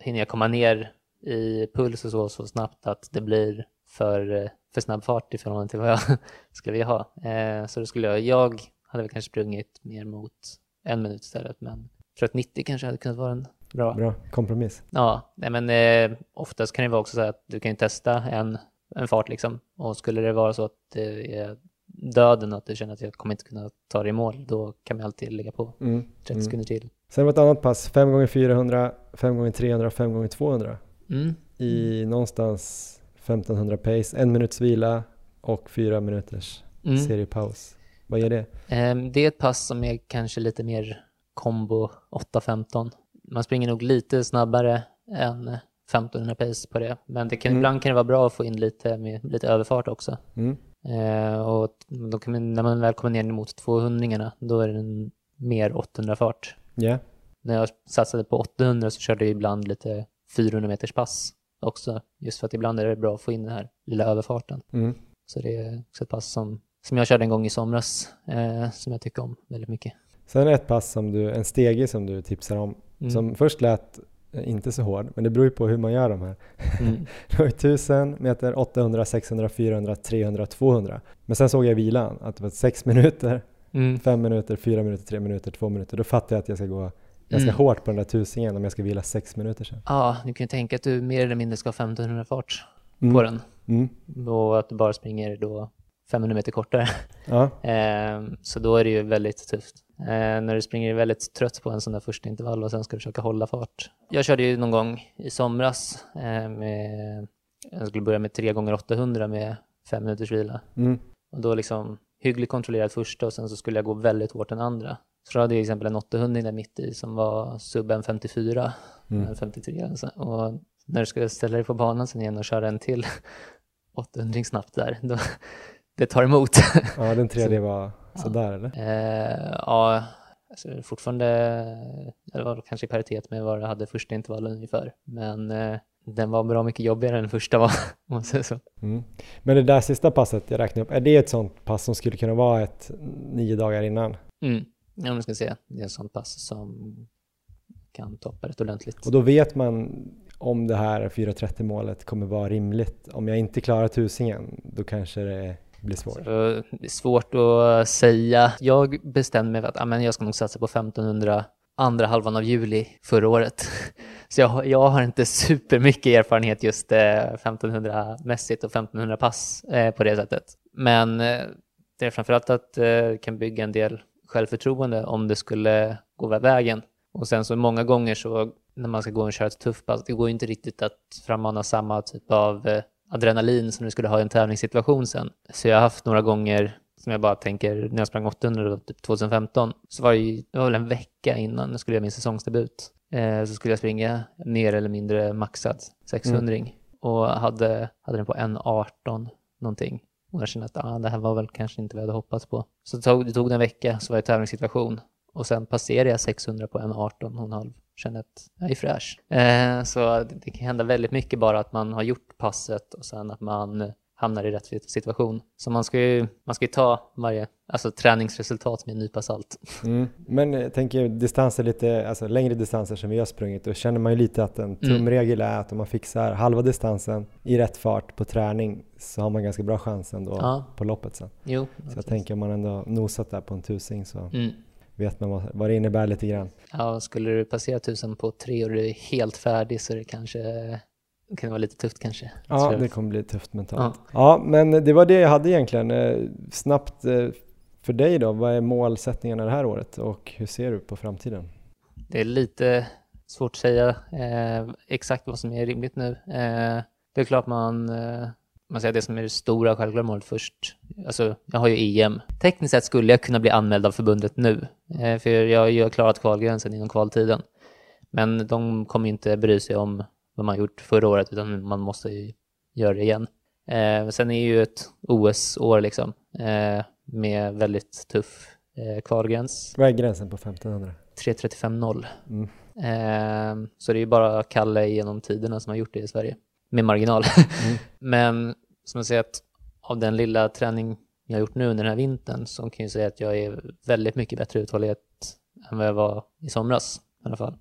hinner jag komma ner i puls och så, så snabbt att det blir för, för snabb fart i förhållande till vad jag (laughs) skulle vilja ha. Eh, så då skulle jag, jag hade väl kanske sprungit mer mot en minut istället, men jag tror att 90 kanske hade kunnat vara en bra Bra kompromiss. Ja, nej men eh, oftast kan det vara också så att du kan ju testa en, en fart liksom. Och skulle det vara så att det är döden och att du känner att jag kommer inte kunna ta det i mål, då kan man alltid lägga på Mm. 30 Mm. sekunder till. Sen var ett annat pass, 5 gånger 400, 5 gånger 300, 5 gånger 200 Mm. i någonstans 1500 pace, en minuts vila och fyra minuters Mm. seriepaus. Vad ger det? Ehm, det är ett pass som är kanske lite mer kombo 8-15. Man springer nog lite snabbare än 1500 pace på det. Men det kan, Mm. ibland kan det vara bra att få in lite, med, lite överfart också. Mm. Eh, och man, när man väl kommer ner mot 200 då är det en mer 800-fart. Ja. När jag satsade på 800 så körde jag ibland lite 400 meters pass också. Just för att ibland är det bra att få in den här lilla överfarten. Mm. Så det är också ett pass som, som jag körde en gång i somras, eh, som jag tycker om väldigt mycket. Sen ett pass som du, en stege som du tipsar om, Mm. som först lät eh, inte så hård, men det beror ju på hur man gör de här. Mm. (laughs) Det var ju 1000 meter, 800, 600, 400, 300, 200. Men sen såg jag i vilan att det var 6 minuter, Mm. 5 minuter, 4 minuter, 3 minuter, 2 minuter. Då fattar jag att jag ska gå ganska Mm. hårt på den där tusingen om jag ska vila 6 minuter sen. Ja, du kan ju tänka att du mer eller mindre ska ha 1500 fart Mm. på den. Mm. Och att du bara springer då 500 meter kortare. (laughs) Ja. Eh, så då är det ju väldigt tufft. Eh, när du springer väldigt trött på en sån där första intervall och sen ska du försöka hålla fart. Jag körde ju någon gång i somras eh, med, jag skulle börja med 3 gånger 800 med 5 minuters vila. Mm. Och då liksom hyggligt kontrollerat första och sen så skulle jag gå väldigt hårt den andra. Så då hade jag till exempel en 800 där mitt i som var sub en 54, Mm. en 53 alltså. Och när du ska ställa dig på banan sen igen och köra en till (laughs) 800 snabbt där, då, det tar emot. ja, den tredje (laughs) var sådär eller? Eh, ja, alltså fortfarande, det var kanske i paritet med vad jag hade första intervallen ungefär. Men eh, den var bra mycket jobbigare än den första var, (laughs) om man säger så. Mm. Men det där sista passet jag räknade upp, är det ett sånt pass som skulle kunna vara ett nio dagar innan? Mm. Ja, man ska se. Det är en sån pass som kan toppa rätt ordentligt. Och då vet man om det här 4.30 målet kommer vara rimligt. Om jag inte klarar tusingen, då kanske det blir svårt. Så Det är svårt att säga. Jag bestämde mig för att jag ska nog satsa på 1500 andra halvan av juli förra året. (laughs) Så jag, jag har inte supermycket erfarenhet just eh, 1500-mässigt och 1500 pass eh, på det sättet. Men eh, det är framförallt att det kan bygga en del självförtroende om det skulle gå vägen. Och sen så många gånger så när man ska gå och köra ett tufft pass, det går ju inte riktigt att frammana samma typ av eh, adrenalin som du skulle ha i en tävlingssituation sen. Så jag har haft några gånger som jag bara tänker, när jag sprang 800 då, typ 2015, så var det ju, det var väl en vecka innan jag skulle göra min säsongsdebut. Eh, så skulle jag springa mer eller mindre maxad 600 och hade, hade den på 1.18 någonting. Och jag kände att ah, det här var väl kanske inte vad jag hade hoppats på. Så det tog, det tog en vecka, så var i tävlingssituation. Och sen passerade jag 600 på 1.18 och en halv. Kände att jag är fräsch. Eh, så det, det kan hända väldigt mycket bara att man har gjort passet och sen att man hamnar i rätt situation. Så man ska ju, man ska ju ta varje alltså, träningsresultat med en nypa salt. Mm. Men jag tänker distanser lite, alltså längre distanser som vi har sprungit, då känner man ju lite att en tumregel är att om man fixar halva distansen i rätt fart på träning så har man ganska bra chans ändå Ja. på loppet sen. Jo, Så jag tänker om man ändå nosat där på en tusing så mm. Vet man vad, vad det innebär lite grann. Ja, skulle du passera tusen på tre och du är helt färdig så det kanske det kan vara lite tufft kanske. Ja, det kommer bli tufft mentalt. Ja, men det var det jag hade egentligen. Eh, Snabbt eh, för dig då, vad är målsättningarna det här året och hur ser du på framtiden? Det är lite svårt att säga eh, exakt vad som är rimligt nu. Eh, det är klart man, eh, man säger det som är det stora självklara målet först. Alltså, jag har ju EM. Tekniskt sett skulle jag kunna bli anmäld av förbundet nu, eh, för jag har ju klarat kvalgränsen inom kvaltiden. Men de kommer inte bry sig om vad man gjort förra året, utan man måste ju göra det igen. Eh, sen är ju ett OS-år liksom, eh, med väldigt tuff eh, kvalgräns. Vad är gränsen på 1500? 3.35.0. Mm. Så det är ju bara Kalle genom tiderna som har gjort det i Sverige. Med marginal. (laughs) Men som jag säger att av den lilla träning jag har gjort nu under den här vintern så kan jag säga att jag är väldigt mycket bättre uthållighet än vad jag var i somras i alla fall.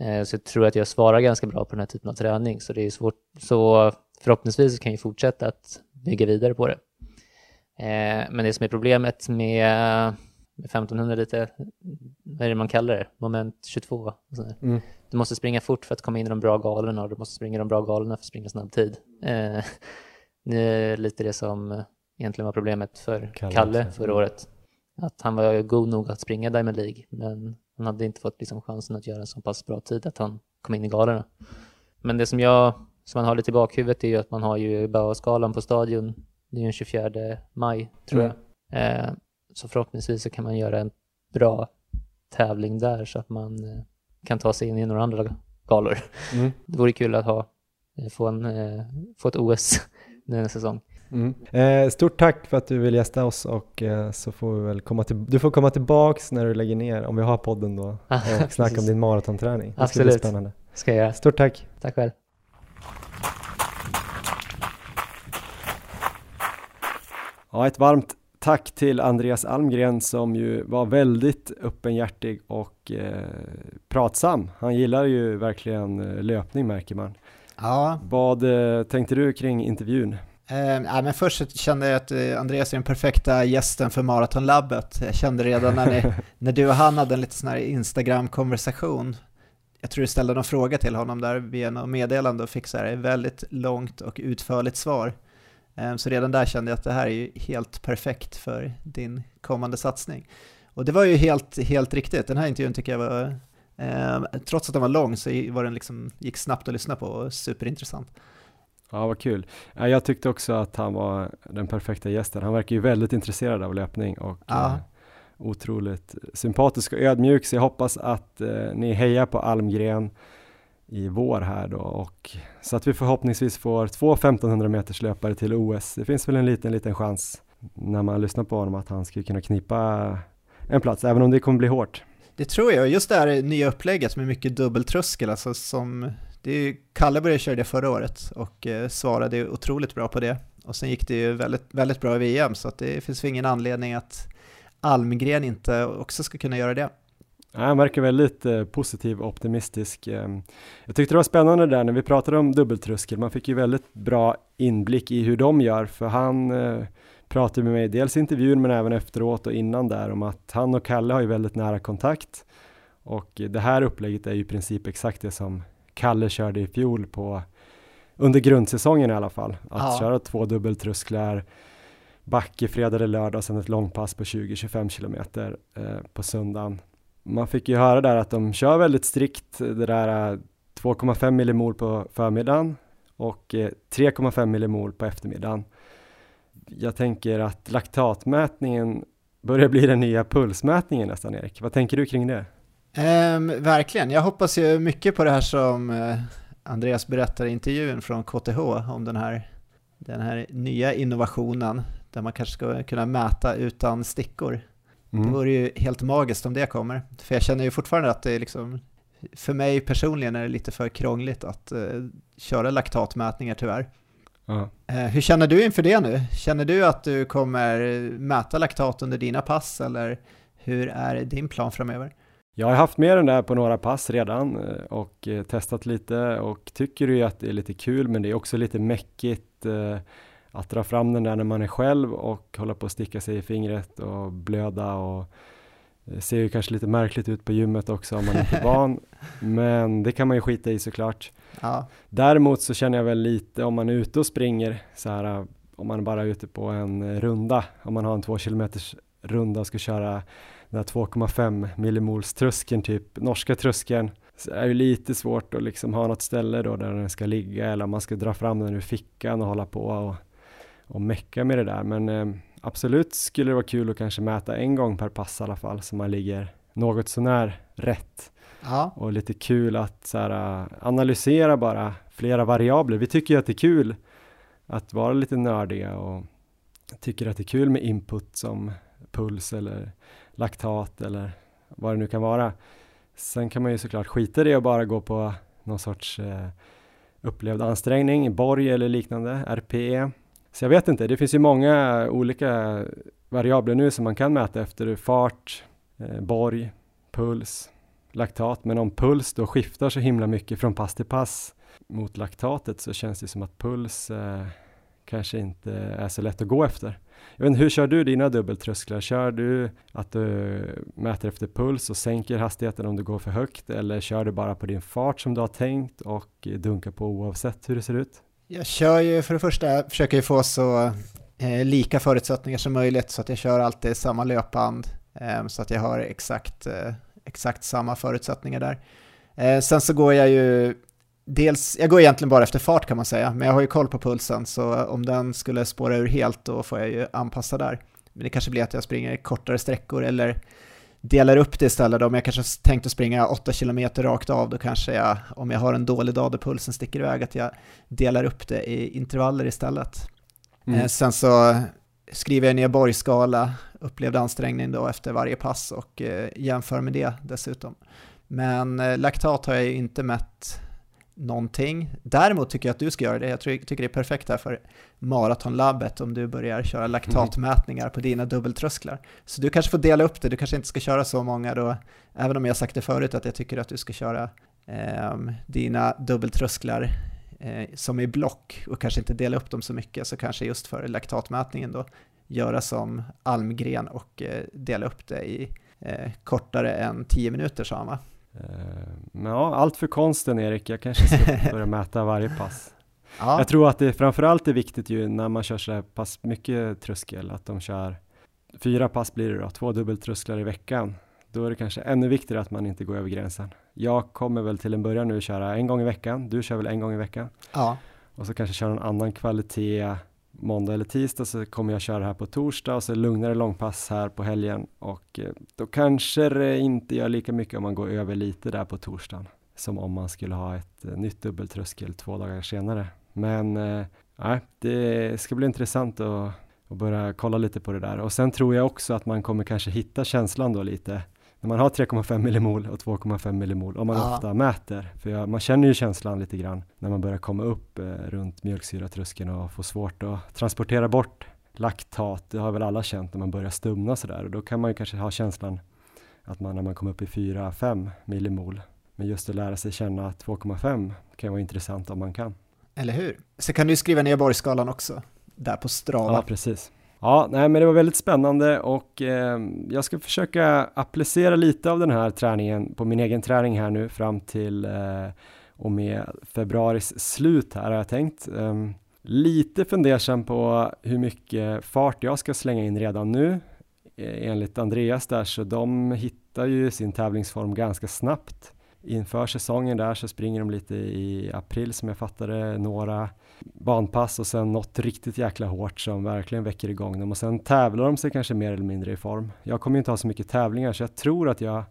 Eh, så jag tror att jag svarar ganska bra på den här typen av träning så det är svårt. Så förhoppningsvis kan jag fortsätta att bygga vidare på det. Eh, men det som är problemet med 1500 lite, vad är det man kallar det? Moment 22? och sådär. Mm. Du måste springa fort för att komma in i de bra galorna och du måste springa i de bra galorna för att springa snabb tid. Eh, (laughs) det är lite det som egentligen var problemet för Kalle Kalle, förra året. Att han var god nog att springa Diamond League, men han hade inte fått liksom chansen att göra en så pass bra tid att han kom in i galorna. Men det som jag, som man har lite i bakhuvudet är ju att man har ju Bauerskalan på stadion, det är ju den 24 maj tror Mm. jag. Eh, så förhoppningsvis så kan man göra en bra tävling där så att man eh, kan ta sig in i några andra galor. Mm. (laughs) Det vore kul att ha, få, en, eh, få ett OS (laughs) nästa säsong. Mm. Eh, stort tack för att du vill gästa oss och eh, så får vi väl komma till, du får komma tillbaks när du lägger ner, om vi har podden då, (laughs) och snacka om din maratonträning. Det ska bli Absolut. spännande. Ska jag göra. Stort tack! Tack själv. Ja, ett varmt tack till Andreas Almgren som ju var väldigt öppenhjärtig och eh, pratsam. Han gillar ju verkligen eh, löpning märker man. Ja, Vad eh, tänkte du kring intervjun? eh, men först kände jag att eh, Andreas är den perfekta gästen för Maratonlabbet. Jag kände redan när, ni, (laughs) när du och han hade en lite sån här Instagram-konversation. Jag tror du ställde någon fråga till honom där via något meddelande och fick så här ett väldigt långt och utförligt svar. Eh, Så redan där kände jag att det här är ju helt perfekt för din kommande satsning. Och det var ju helt, helt riktigt. Den här intervjun tycker jag var, eh, trots att den var lång så var den liksom, gick snabbt att lyssna på och superintressant. Ja, vad kul. Ja, Jag tyckte också att han var den perfekta gästen. Han verkar ju väldigt intresserad av löpning och Ja. eh, otroligt sympatisk och ödmjuk. Så jag hoppas att eh, ni hejar på Almgren i vår här då och så att vi förhoppningsvis får två 1500 meters löpare till OS. Det finns väl en liten, liten chans när man lyssnar på honom att han skulle kunna knipa en plats, även om det kommer bli hårt. Det tror jag, just det här nya upplägget med mycket dubbeltröskel, alltså som, det är ju, Kalle började köra det förra året och eh, svarade otroligt bra på det. Och sen gick det ju väldigt, väldigt bra i VM, så att det finns väl ingen anledning att Almgren inte också ska kunna göra det. Ja, Han verkar väldigt eh, positiv och optimistisk. Eh, Jag tyckte det var spännande där när vi pratade om dubbeltröskel. Man fick ju väldigt bra inblick i hur de gör, för han eh, pratade med mig dels i intervjun men även efteråt och innan där om att han och Kalle har ju väldigt nära kontakt. Och det här upplägget är ju i princip exakt det som Kalle körde i fjol på under grundsäsongen i alla fall. Att Ja. köra två dubbeltrösklar, backe fredag eller lördag och sen ett långpass på 20-25 kilometer eh, på söndagen. Man fick ju höra där att de kör väldigt strikt det där äh, 2,5 millimol på förmiddagen och eh, 3,5 millimol på eftermiddagen. Jag tänker att laktatmätningen börjar bli den nya pulsmätningen nästan Erik. Vad tänker du kring det? Ehm, verkligen, jag hoppas ju mycket på det här som eh, Andreas berättar i intervjun från KTH om den här, den här nya innovationen där man kanske ska kunna mäta utan stickor. Det Mm. vore ju helt magiskt om det kommer. För jag känner ju fortfarande att det är liksom, för mig personligen är det lite för krångligt att eh, köra laktatmätningar tyvärr. Ja. Eh, hur känner du inför det nu? Känner du att du kommer mäta laktat under dina pass eller hur är din plan framöver? Jag har haft med den där på några pass redan eh, och eh, testat lite och tycker ju att det är lite kul men det är också lite mäckigt eh, att dra fram den där när man är själv och hålla på att sticka sig i fingret och blöda och det ser ju kanske lite märkligt ut på gymmet också om man inte är van (laughs) men det kan man ju skita i såklart. Ja, Däremot så känner jag väl lite om man är ute och springer så här eh, om man bara är ute på en eh, runda, om man har en två kilometers runda och ska köra den här 2,5 millimols tröskeln, typ norska tröskeln, så är det lite svårt att liksom ha något ställe då där den ska ligga eller om man ska dra fram den ur fickan och hålla på och, och mecka med det där. Men eh, absolut skulle det vara kul att kanske mäta en gång per pass i alla fall så man ligger något sånär rätt ja, och lite kul att så här, äh, analysera bara flera variabler. Vi tycker ju att det är kul att vara lite nördiga och tycker att det är kul med input som puls eller laktat eller vad det nu kan vara. Sen kan man ju såklart skita i det och bara gå på någon sorts eh, upplevd ansträngning, borg eller liknande, RPE. Så jag vet inte, det finns ju många olika variabler nu som man kan mäta efter fart, eh, borg, puls, laktat. Men om puls då skiftar så himla mycket från pass till pass mot laktatet så känns det som att puls eh, kanske inte är så lätt att gå efter. Jag vet inte, hur kör du dina dubbeltrösklar? Kör du att du mäter efter puls och sänker hastigheten om du går för högt eller kör du bara på din fart som du har tänkt och dunkar på oavsett hur det ser ut? Jag kör ju för det första, försöker ju få så eh, lika förutsättningar som möjligt så att jag kör alltid samma löpband eh, så att jag har exakt, eh, exakt samma förutsättningar där. Eh, sen så går jag ju Dels, jag går egentligen bara efter fart kan man säga, men jag har ju koll på pulsen så om den skulle spåra ur helt då får jag ju anpassa där. Men det kanske blir att jag springer kortare sträckor eller delar upp det istället. Om jag kanske tänkte springa 8 km rakt av, då kanske jag, om jag har en dålig dag där pulsen sticker iväg, att jag delar upp det i intervaller istället. Mm. Eh, sen så skriver jag ner borgskala, upplevd ansträngning då efter varje pass och eh, jämför med det dessutom. Men eh, laktat har jag ju inte mätt någonting. Däremot tycker jag att du ska göra det. Jag tycker det är perfekt här för maratonlabbet om du börjar köra laktatmätningar på dina dubbeltrösklar. Så du kanske får dela upp det, du kanske inte ska köra så många då, även om jag sagt det förut att jag tycker att du ska köra eh, dina dubbeltrösklar eh, som i block och kanske inte dela upp dem så mycket, så kanske just för laktatmätningen då göra som Almgren och eh, dela upp det i eh, kortare än 10 minuter sa han va? Men ja, allt för konsten Erik, jag kanske ska (laughs) börja mäta varje pass. Ja. Jag tror att det framförallt är viktigt ju när man kör så här pass mycket tröskel, att de kör fyra pass blir det då, två dubbeltrösklar i veckan. Då är det kanske ännu viktigare att man inte går över gränsen. Jag kommer väl till en början nu köra en gång i veckan, du kör väl en gång i veckan? Ja. Och så kanske köra en annan kvalitet måndag eller tisdag så kommer jag köra här på torsdag och så lugnare långpass här på helgen och eh, då kanske det inte gör lika mycket om man går över lite där på torsdagen som om man skulle ha ett eh, nytt dubbeltröskel två dagar senare. Men eh, nej, det ska bli intressant att, att börja kolla lite på det där och sen tror jag också att man kommer kanske hitta känslan då lite när man har 3,5 millimol och 2,5 millimol, om man ja. ofta mäter, för jag, man känner ju känslan lite grann när man börjar komma upp eh, runt mjölksyratröskeln och får svårt att transportera bort laktat, det har väl alla känt när man börjar stumna sådär och då kan man ju kanske ha känslan att man när man kommer upp i 4-5 millimol, men just att lära sig känna 2,5 kan vara intressant om man kan. Eller hur? Så kan du skriva ner borgskalan också, där på Strava. Ja, precis. Ja, nej, men det var väldigt spännande och eh, jag ska försöka applicera lite av den här träningen på min egen träning här nu fram till eh, och med februaris slut här har jag tänkt. Eh, lite fundersam på hur mycket fart jag ska slänga in redan nu. Eh, enligt Andreas där så de hittar ju sin tävlingsform ganska snabbt. Inför säsongen där så springer de lite i april som jag fattade några banpass och sen något riktigt jäkla hårt som verkligen väcker igång dem och sen tävlar de sig kanske mer eller mindre i form. Jag kommer inte ha så mycket tävlingar så jag tror att jag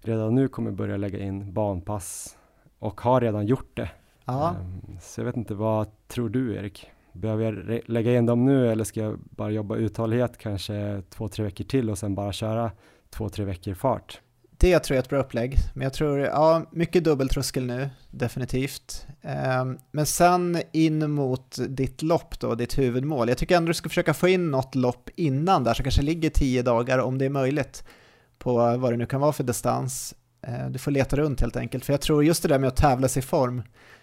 redan nu kommer börja lägga in banpass och har redan gjort det. Ja. Um, så jag vet inte, vad tror du Erik? Behöver jag lägga in dem nu eller ska jag bara jobba uthållighet kanske två, tre veckor till och sen bara köra två, tre veckor fart? Det tror jag är ett bra upplägg, men jag tror, ja, mycket dubbeltröskel nu, definitivt. Ehm, men sen in mot ditt lopp då, ditt huvudmål. Jag tycker ändå du ska försöka få in något lopp innan där, som kanske ligger tio dagar om det är möjligt, på vad det nu kan vara för distans. Ehm, du får leta runt helt enkelt, för jag tror just det där med att tävla sig i form,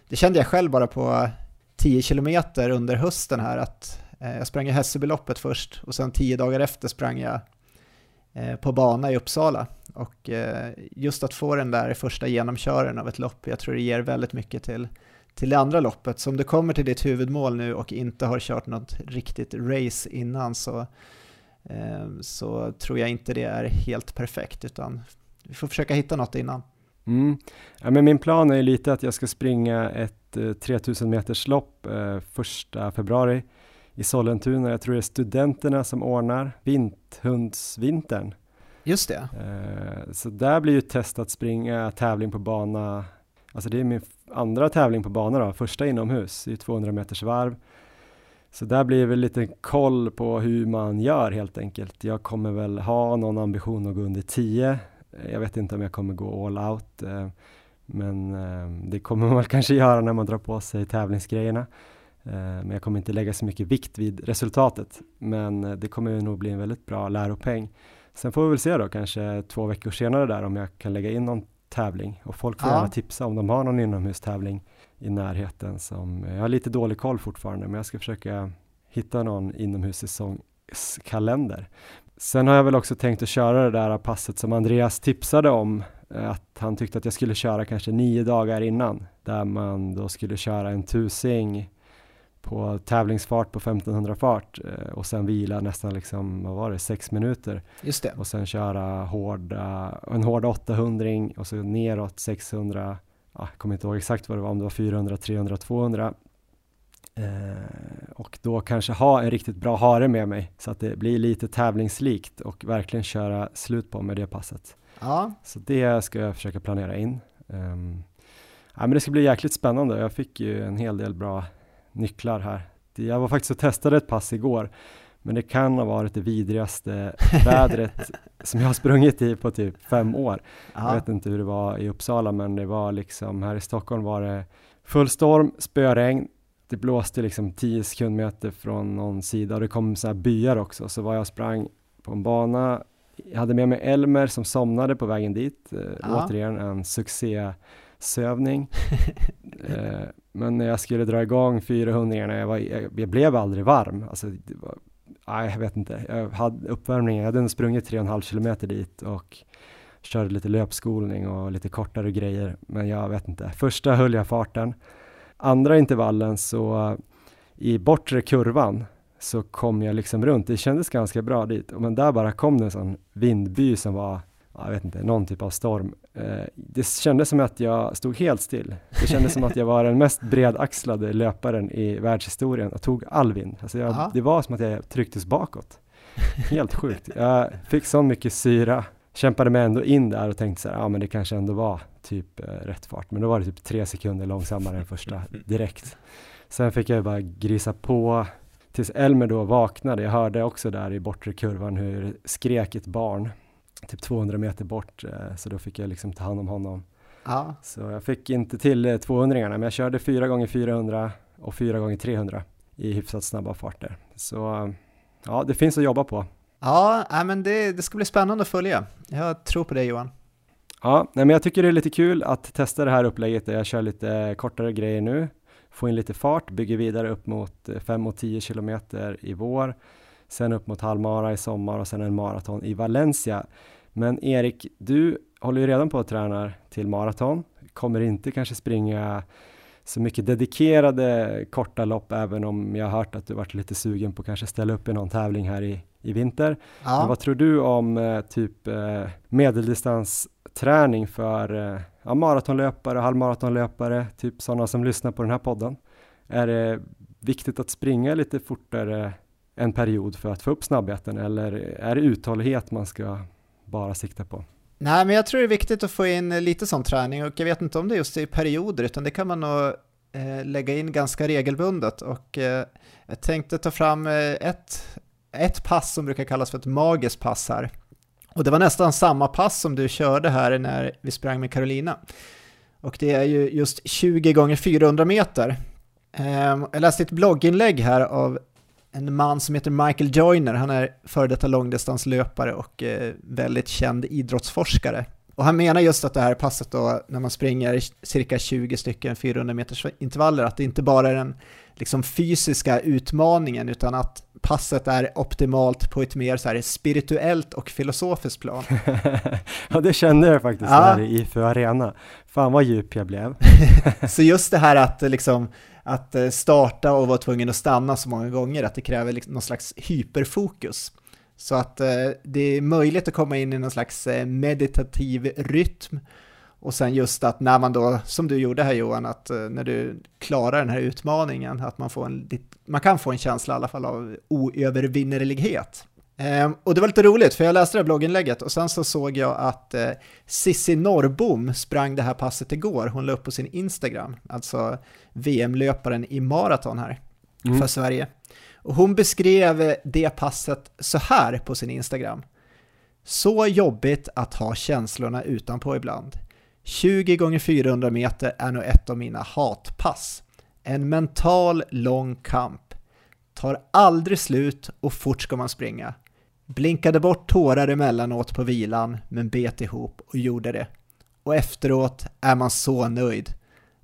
det kände jag själv bara på 10 kilometer under hösten här, att eh, jag sprang i Hässelbyloppet först och sen tio dagar efter sprang jag Eh, på bana i Uppsala och eh, just att få den där första genomkören av ett lopp, jag tror det ger väldigt mycket till, till det andra loppet. Så om du kommer till ditt huvudmål nu och inte har kört något riktigt race innan så, eh, så tror jag inte det är helt perfekt, utan vi får försöka hitta något innan. Mm. Ja, men min plan är lite att jag ska springa ett 3000 meters lopp eh, första februari i Sollentuna. Jag tror det är studenterna som ordnar Vinthundsvintern. Just det. Eh, så där blir ju test att springa tävling på bana, alltså det är min andra tävling på bana då, första inomhus i 200 meters varv. Så där blir det väl lite koll på hur man gör helt enkelt. Jag kommer väl ha någon ambition att gå under 10. Jag vet inte om jag kommer gå all out, eh, men eh, det kommer man väl (laughs) kanske göra när man drar på sig tävlingsgrejerna. Men jag kommer inte lägga så mycket vikt vid resultatet, men det kommer nog bli en väldigt bra läropeng. Sen får vi väl se då, kanske två veckor senare där om jag kan lägga in någon tävling och folk får ja. gärna tipsa om de har någon inomhustävling i närheten som, jag har lite dålig koll fortfarande men jag ska försöka hitta någon inomhussäsongskalender. Sen har jag väl också tänkt att köra det där passet som Andreas tipsade om, eh, att han tyckte att jag skulle köra kanske nio dagar innan, där man då skulle köra en tusing på tävlingsfart på 1500 fart eh, och sen vila nästan liksom, vad var det, sex minuter. Just det. Och sen köra hårda, en hård 800 och så neråt 600, jag kommer inte ihåg exakt vad det var, om det var 400, 300, 200. Eh, och då kanske ha en riktigt bra hare med mig så att det blir lite tävlingslikt och verkligen köra slut på med det passet. Ja. Så det ska jag försöka planera in. Um, ja, men det ska bli jäkligt spännande. Jag fick ju en hel del bra nycklar här. Jag var faktiskt och testade ett pass igår, men det kan ha varit det vidrigaste (laughs) vädret som jag har sprungit i på typ fem år. Ja. Jag vet inte hur det var i Uppsala, men det var liksom här i Stockholm var det full storm, spöregn, det blåste liksom 10 sekundmeter från någon sida och det kom så här byar också. Så var jag sprang på en bana, jag hade med mig Elmer som somnade på vägen dit. Eh, ja. Återigen en succésövning. (laughs) eh, men när jag skulle dra igång 400 jag, var, jag, jag blev aldrig varm. Alltså, var, nej, jag vet inte. Jag hade uppvärmning, jag hade sprungit 3,5 kilometer dit och körde lite löpskolning och lite kortare grejer. Men jag vet inte. Första höll jag farten andra intervallen så i bortre kurvan så kom jag liksom runt. Det kändes ganska bra dit, men där bara kom det en sån vindby som var, jag vet inte, någon typ av storm. Eh, det kändes som att jag stod helt still. Det kändes som att jag var den mest bredaxlade löparen i världshistorien och tog all vind. Alltså jag, det var som att jag trycktes bakåt. Helt sjukt. Jag fick så mycket syra, kämpade mig ändå in där och tänkte så här, ja men det kanske ändå var typ eh, rätt fart, men då var det typ tre sekunder långsammare än första (laughs) direkt. Sen fick jag bara grisa på tills Elmer då vaknade. Jag hörde också där i bortre kurvan hur skrek ett barn typ 200 meter bort, eh, så då fick jag liksom ta hand om honom. Ja. Så jag fick inte till 200 eh, men jag körde 4 gånger 400 och 4 gånger 300 i hyfsat snabba farter. Så ja, det finns att jobba på. Ja, men det, det ska bli spännande att följa. Jag tror på dig Johan. Ja, nej, men jag tycker det är lite kul att testa det här upplägget där jag kör lite kortare grejer nu, få in lite fart, bygger vidare upp mot 5 och 10 kilometer i vår, sen upp mot halvmara i sommar och sen en maraton i Valencia. Men Erik, du håller ju redan på att träna till maraton, kommer inte kanske springa så mycket dedikerade korta lopp, även om jag har hört att du varit lite sugen på att kanske ställa upp i någon tävling här i, i vinter. Ja. Men vad tror du om eh, typ eh, medeldistansträning för eh, ja, maratonlöpare, halvmaratonlöpare, typ sådana som lyssnar på den här podden? Är det viktigt att springa lite fortare en period för att få upp snabbheten eller är det uthållighet man ska bara sikta på? Nej, men jag tror det är viktigt att få in lite sån träning och jag vet inte om det är just i perioder utan det kan man nog eh, lägga in ganska regelbundet och eh, jag tänkte ta fram eh, ett, ett pass som brukar kallas för ett magiskt pass här. Och det var nästan samma pass som du körde här när vi sprang med Carolina. Och det är ju just 20 gånger 400 meter. Ehm, jag läste ett blogginlägg här av en man som heter Michael Joyner. Han är före detta långdistanslöpare och eh, väldigt känd idrottsforskare. Och han menar just att det här passet då, när man springer cirka 20 stycken 400 meters intervaller, att det inte bara är den liksom fysiska utmaningen, utan att passet är optimalt på ett mer så här spirituellt och filosofiskt plan. (laughs) ja, det kände jag faktiskt ja. där i IFU Arena. Fan vad djup jag blev. (laughs) så just det här att liksom att eh, starta och vara tvungen att stanna så många gånger, att det kräver liksom någon slags hyperfokus. Så att eh, det är möjligt att komma in i någon slags eh, meditativ rytm. Och sen just att när man då, som du gjorde här Johan, att när du klarar den här utmaningen, att man, får en, man kan få en känsla i alla fall av oövervinnerlighet. Ehm, och det var lite roligt, för jag läste det här blogginlägget och sen så såg jag att eh, Sissi Norrbom sprang det här passet igår. Hon la upp på sin Instagram, alltså VM-löparen i maraton här mm. för Sverige. Och hon beskrev det passet så här på sin Instagram. Så jobbigt att ha känslorna utanpå ibland. 20 gånger 400 meter är nog ett av mina hatpass. En mental lång kamp. Tar aldrig slut och fort ska man springa. Blinkade bort tårar emellanåt på vilan, men bet ihop och gjorde det. Och efteråt är man så nöjd.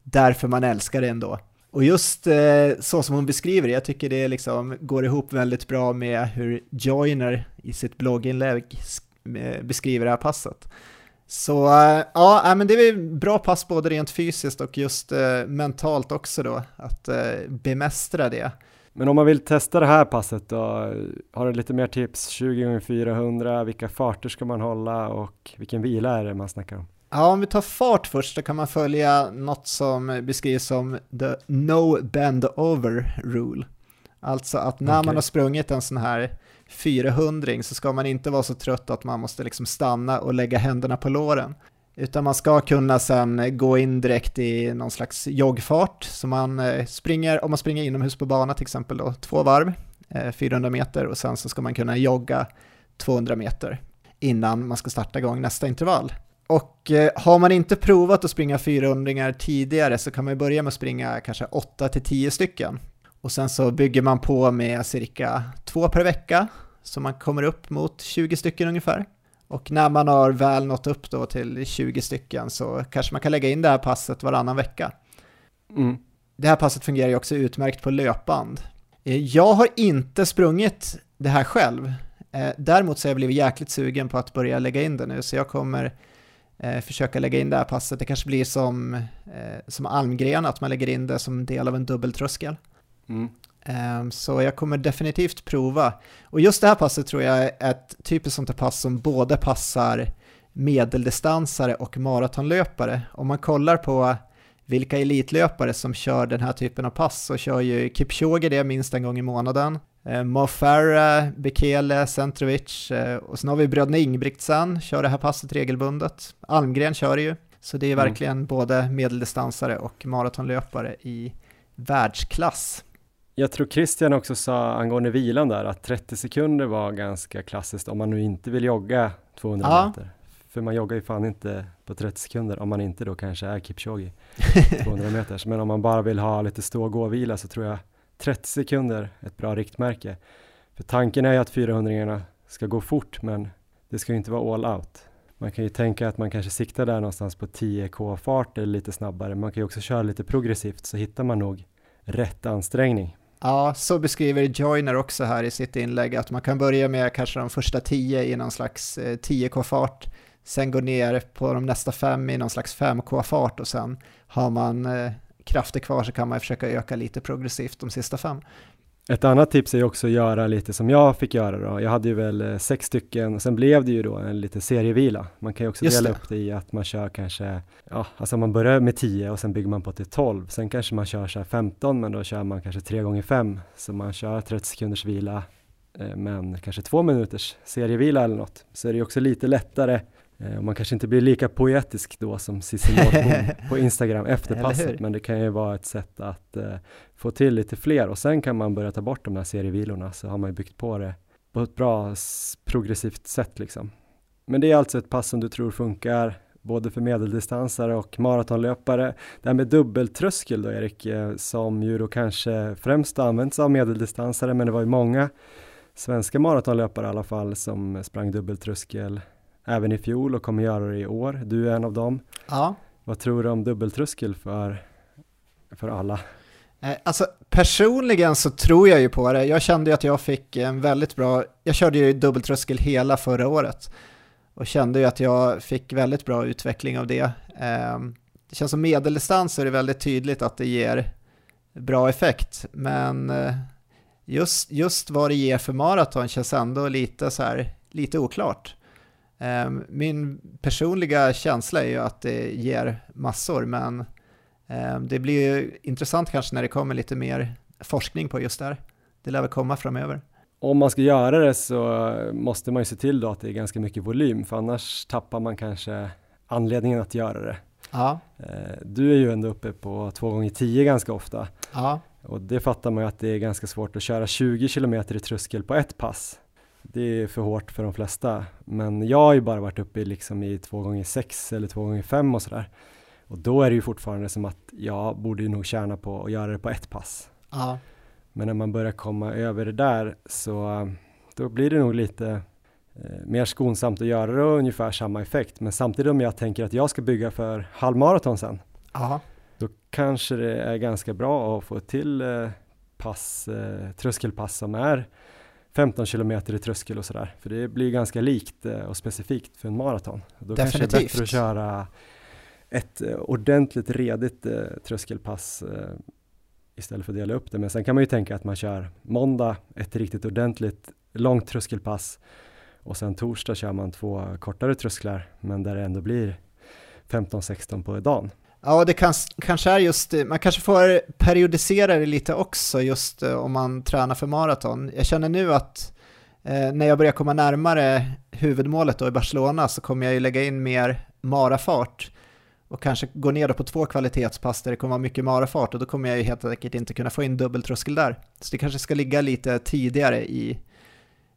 Därför man älskar det ändå. Och just eh, så som hon beskriver det, jag tycker det liksom går ihop väldigt bra med hur Joiner i sitt blogginlägg eh, beskriver det här passet. Så eh, ja, men det är bra pass både rent fysiskt och just eh, mentalt också då, att bemästra det. Men om man vill testa det här passet då, har du lite mer tips? 20 x 400, vilka farter ska man hålla och vilken vila är det man snackar om? Ja, om vi tar fart först så kan man följa något som beskrivs som the no bend over rule. Alltså att när Okej. man har sprungit en sån här 400 så ska man inte vara så trött att man måste liksom stanna och lägga händerna på låren. Utan man ska kunna sen gå in direkt i någon slags joggfart. Så man eh, springer, om man springer inomhus på bana till exempel då, två varv, eh, 400 meter och sen så ska man kunna jogga 200 meter innan man ska starta igång nästa intervall. Och eh, har man inte provat att springa 400 tidigare så kan man ju börja med att springa kanske 8-10 stycken. Och sen så bygger man på med cirka två per vecka, så man kommer upp mot 20 stycken ungefär. Och när man har väl nått upp då till 20 stycken så kanske man kan lägga in det här passet varannan vecka. Mm. Det här passet fungerar ju också utmärkt på löpband. Eh, Jag har inte sprungit det här själv. Eh, Däremot så har jag blivit jäkligt sugen på att börja lägga in det nu, så jag kommer eh, försöka lägga in det här passet. Det kanske blir som, som Almgren, att man lägger in det som del av en dubbeltröskel. Mm. Ehm, Så jag kommer definitivt prova. Och just det här passet tror jag är ett typiskt sånt här pass som både passar medeldistansare och maratonlöpare. Om man kollar på vilka elitlöpare som kör den här typen av pass så kör ju Kipchoge det minst en gång i månaden. Eh, Mo Farah, Bekele, Centrovic eh, och sen har vi bröderna Ingebrigtsen, kör det här passet regelbundet. Almgren kör det ju. Så det är Mm. verkligen både medeldistansare och maratonlöpare i världsklass. Jag tror Christian också sa angående vilan där att 30 sekunder var ganska klassiskt om man nu inte vill jogga 200 Ja. meter. För man joggar ju fan inte på 30 sekunder om man inte då kanske är Kipchoge (laughs) 200 meters. Men om man bara vill ha lite stå och gå-vila så tror jag 30 sekunder är ett bra riktmärke. För tanken är ju att 400 ska gå fort men det ska ju inte vara all out. Man kan ju tänka att man kanske siktar där någonstans på 10k fart eller lite snabbare. Man kan ju också köra lite progressivt så hittar man nog rätt ansträngning. Ja, så beskriver Joyner också här i sitt inlägg att man kan börja med kanske de första 10 i någon slags eh, 10k-fart, sen gå ner på de nästa fem i någon slags 5k-fart och sen har man eh, krafter kvar så kan man försöka öka lite progressivt de sista fem. Ett annat tips är också att göra lite som jag fick göra då. Jag hade ju väl eh, sex stycken och sen blev det ju då en lite serievila. Man kan ju också Just dela det. upp det i att man kör kanske, ja, alltså man börjar med 10 och sen bygger man på till 12. Sen kanske man kör så här 15 men då kör man kanske 3 gånger 5 så man kör 30 sekunders vila eh, men kanske två minuters serievila eller något. Så är det också lite lättare man kanske inte blir lika poetisk då som Cissi Nordbom (laughs) på Instagram efter passet men det kan ju vara ett sätt att eh, få till lite fler och sen kan man börja ta bort de här serievilorna så har man ju byggt på det på ett bra progressivt sätt liksom. Men det är alltså ett pass som du tror funkar både för medeldistansare och maratonlöpare. Det här med dubbeltröskel då Erik, eh, som ju då kanske främst används av medeldistansare men det var ju många svenska maratonlöpare i alla fall som sprang dubbeltröskel även i fjol och kommer göra det i år. Du är en av dem. Ja, Vad tror du om dubbeltröskel för, för alla? Eh, Alltså personligen så tror jag ju på det. Jag kände ju att jag fick en väldigt bra, jag körde ju dubbeltröskel hela förra året och kände ju att jag fick väldigt bra utveckling av det. Ehm, Det känns som medeldistans är det väldigt tydligt att det ger bra effekt, men eh, just, just vad det ger för maraton känns ändå lite så här, lite oklart. Ehm, Min personliga känsla är ju att det ger massor, men Eh, Det blir ju intressant kanske när det kommer lite mer forskning på just det här. Det lär väl komma framöver. Om man ska göra det så måste man ju se till då att det är ganska mycket volym för annars tappar man kanske anledningen att göra det. Ja, Eh, Du är ju ändå uppe på 2 gånger 10 ganska ofta ja, och det fattar man ju att det är ganska svårt att köra 20 km i tröskel på ett pass. Det är för hårt för de flesta, men jag har ju bara varit uppe i liksom i 2 gånger 6 eller 2 gånger 5 och sådär. Och då är det ju fortfarande som att jag borde ju nog tjäna på att göra det på ett pass. ja, Men när man börjar komma över det där så då blir det nog lite eh, mer skonsamt att göra det och ungefär samma effekt. Men samtidigt om jag tänker att jag ska bygga för halvmaraton sen, ja, då kanske det är ganska bra att få till eh, pass, eh, tröskelpass som är 15 kilometer i tröskel och sådär. För det blir ganska likt eh, och specifikt för en maraton. Då kanske det är Definitivt. bättre att köra ett eh, ordentligt redigt eh, tröskelpass istället för att dela upp det. Men sen kan man ju tänka att man kör måndag ett riktigt ordentligt långt tröskelpass och sen torsdag kör man två kortare trösklar men där det ändå blir 15-16 på dagen. Ja, det kan, kanske är just man kanske får periodisera det lite också just eh, om man tränar för maraton. Jag känner nu att eh, när jag börjar komma närmare huvudmålet då i Barcelona så kommer jag ju lägga in mer marafart och kanske gå ner på två kvalitetspass där det kommer vara mycket marafart och då kommer jag ju helt enkelt inte kunna få in dubbeltröskel där. Så det kanske ska ligga lite tidigare i,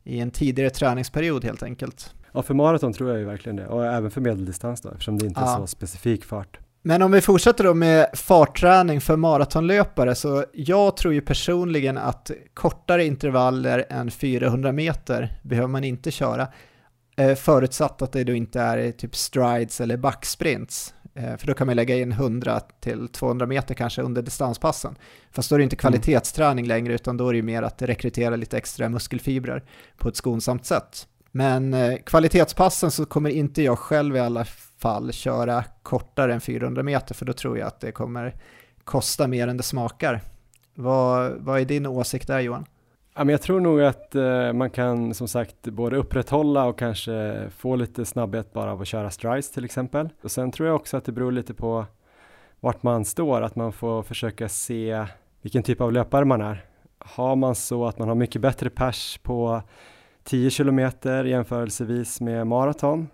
i en tidigare träningsperiod helt enkelt. Ja, för maraton tror jag ju verkligen det och även för medeldistans då eftersom det inte ja. är så specifik fart. Men om vi fortsätter då med fartträning för maratonlöpare så jag tror ju personligen att kortare intervaller än 400 meter behöver man inte köra eh, förutsatt att det då inte är typ strides eller backsprints. Eh, för då kan man lägga in 100 till 200 meter kanske under distanspassen. Fast då är det inte mm. kvalitetsträning längre utan då är det mer att rekrytera lite extra muskelfibrer på ett skonsamt sätt. Men eh, kvalitetspassen så kommer inte jag själv i alla fall köra kortare än 400 meter för då tror jag att det kommer kosta mer än det smakar. Vad, vad är din åsikt där Johan? Ja, men jag tror nog att eh, man kan som sagt både upprätthålla och kanske få lite snabbhet bara av att köra strides till exempel. Och sen tror jag också att det beror lite på vart man står, att man får försöka se vilken typ av löpare man är. Har man så att man har mycket bättre pers på 10 kilometer jämförelsevis med maraton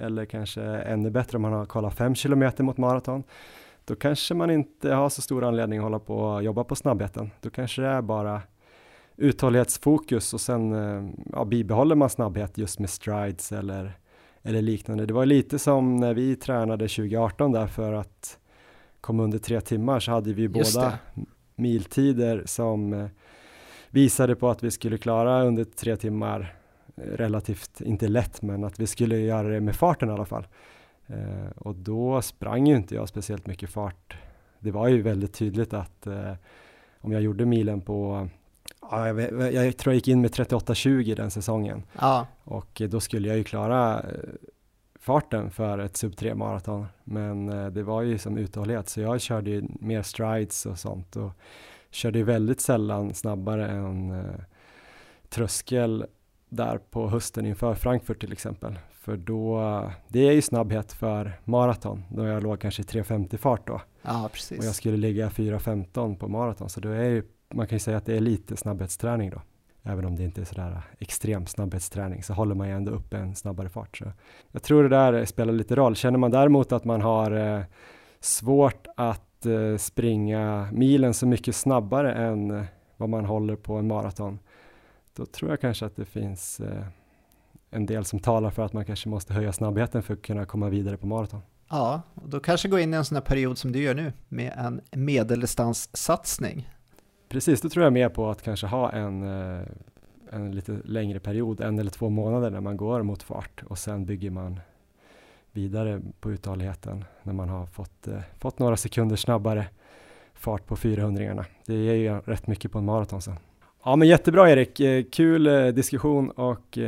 eller kanske ännu bättre om man har kollat 5 kilometer mot maraton då kanske man inte har så stor anledning att hålla på och jobba på snabbheten. Då kanske det är bara uthållighetsfokus och sen eh, ja, bibehåller man snabbhet just med strides eller, eller liknande. Det var lite som när vi tränade 2018 där för att komma under tre timmar så hade vi båda miltider som eh, visade på att vi skulle klara under tre timmar relativt, inte lätt, men att vi skulle göra det med farten i alla fall. Eh, och då sprang ju inte jag speciellt mycket fart. Det var ju väldigt tydligt att eh, om jag gjorde milen på Ja, jag, jag, tror jag gick in med 38-20 den säsongen. Ja. Och då skulle jag ju klara eh, farten för ett sub 3 maraton. Men eh, det var ju som uthållighet så jag körde ju mer strides och sånt och körde ju väldigt sällan snabbare än eh, tröskel där på hösten inför Frankfurt till exempel. För då, det är ju snabbhet för maraton, då jag låg kanske i 3.50 fart då. Ja, precis. Och jag skulle ligga 4.15 på maraton, så då är ju man kan ju säga att det är lite snabbhetsträning då. Även om det inte är sådär extrem snabbhetsträning så håller man ju ändå upp en snabbare fart. Så jag tror det där spelar lite roll. Känner man däremot att man har eh, svårt att eh, springa milen så mycket snabbare än eh, vad man håller på en maraton, då tror jag kanske att det finns eh, en del som talar för att man kanske måste höja snabbheten för att kunna komma vidare på maraton. Ja, och då kanske gå in i en sån här period som du gör nu med en medeldistanssatsning Precis, då tror jag mer på att kanske ha en, eh, en lite längre period, en eller två månader när man går mot fart och sen bygger man vidare på uthålligheten när man har fått, eh, fått några sekunder snabbare fart på 400 Det ger ju rätt mycket på en maraton sen. Ja men jättebra Erik, eh, kul diskussion och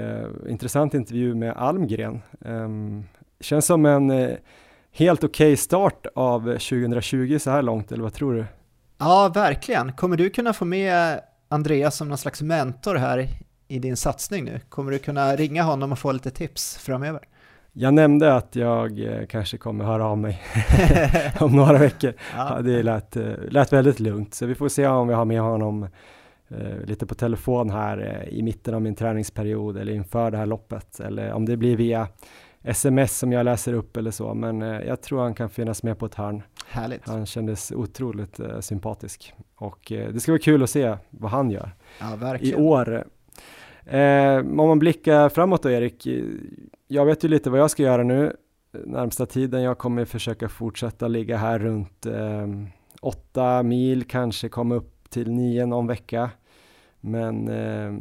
intressant intervju med Almgren. Um, känns som en helt okej okay start av 2020 så här långt, eller vad tror du? Ja, verkligen. Kommer du kunna få med Andreas som någon slags mentor här i din satsning nu? Kommer du kunna ringa honom och få lite tips framöver? Jag nämnde att jag eh, kanske kommer höra av mig (laughs) om några veckor. Ja. Det lät, eh, lät väldigt lugnt, så vi får se om vi har med honom eh, lite på telefon här i mitten av min träningsperiod eller inför det här loppet eller om det blir via sms som jag läser upp eller så, men jag tror han kan finnas med på ett hörn. Härligt. Han kändes otroligt eh, sympatisk och eh, det ska vara kul att se vad han gör ja, i år. Eh, om man blickar framåt då Erik, jag vet ju lite vad jag ska göra nu närmsta tiden. Jag kommer försöka fortsätta ligga här runt eh, åtta mil, kanske komma upp till nio någon vecka. Men eh,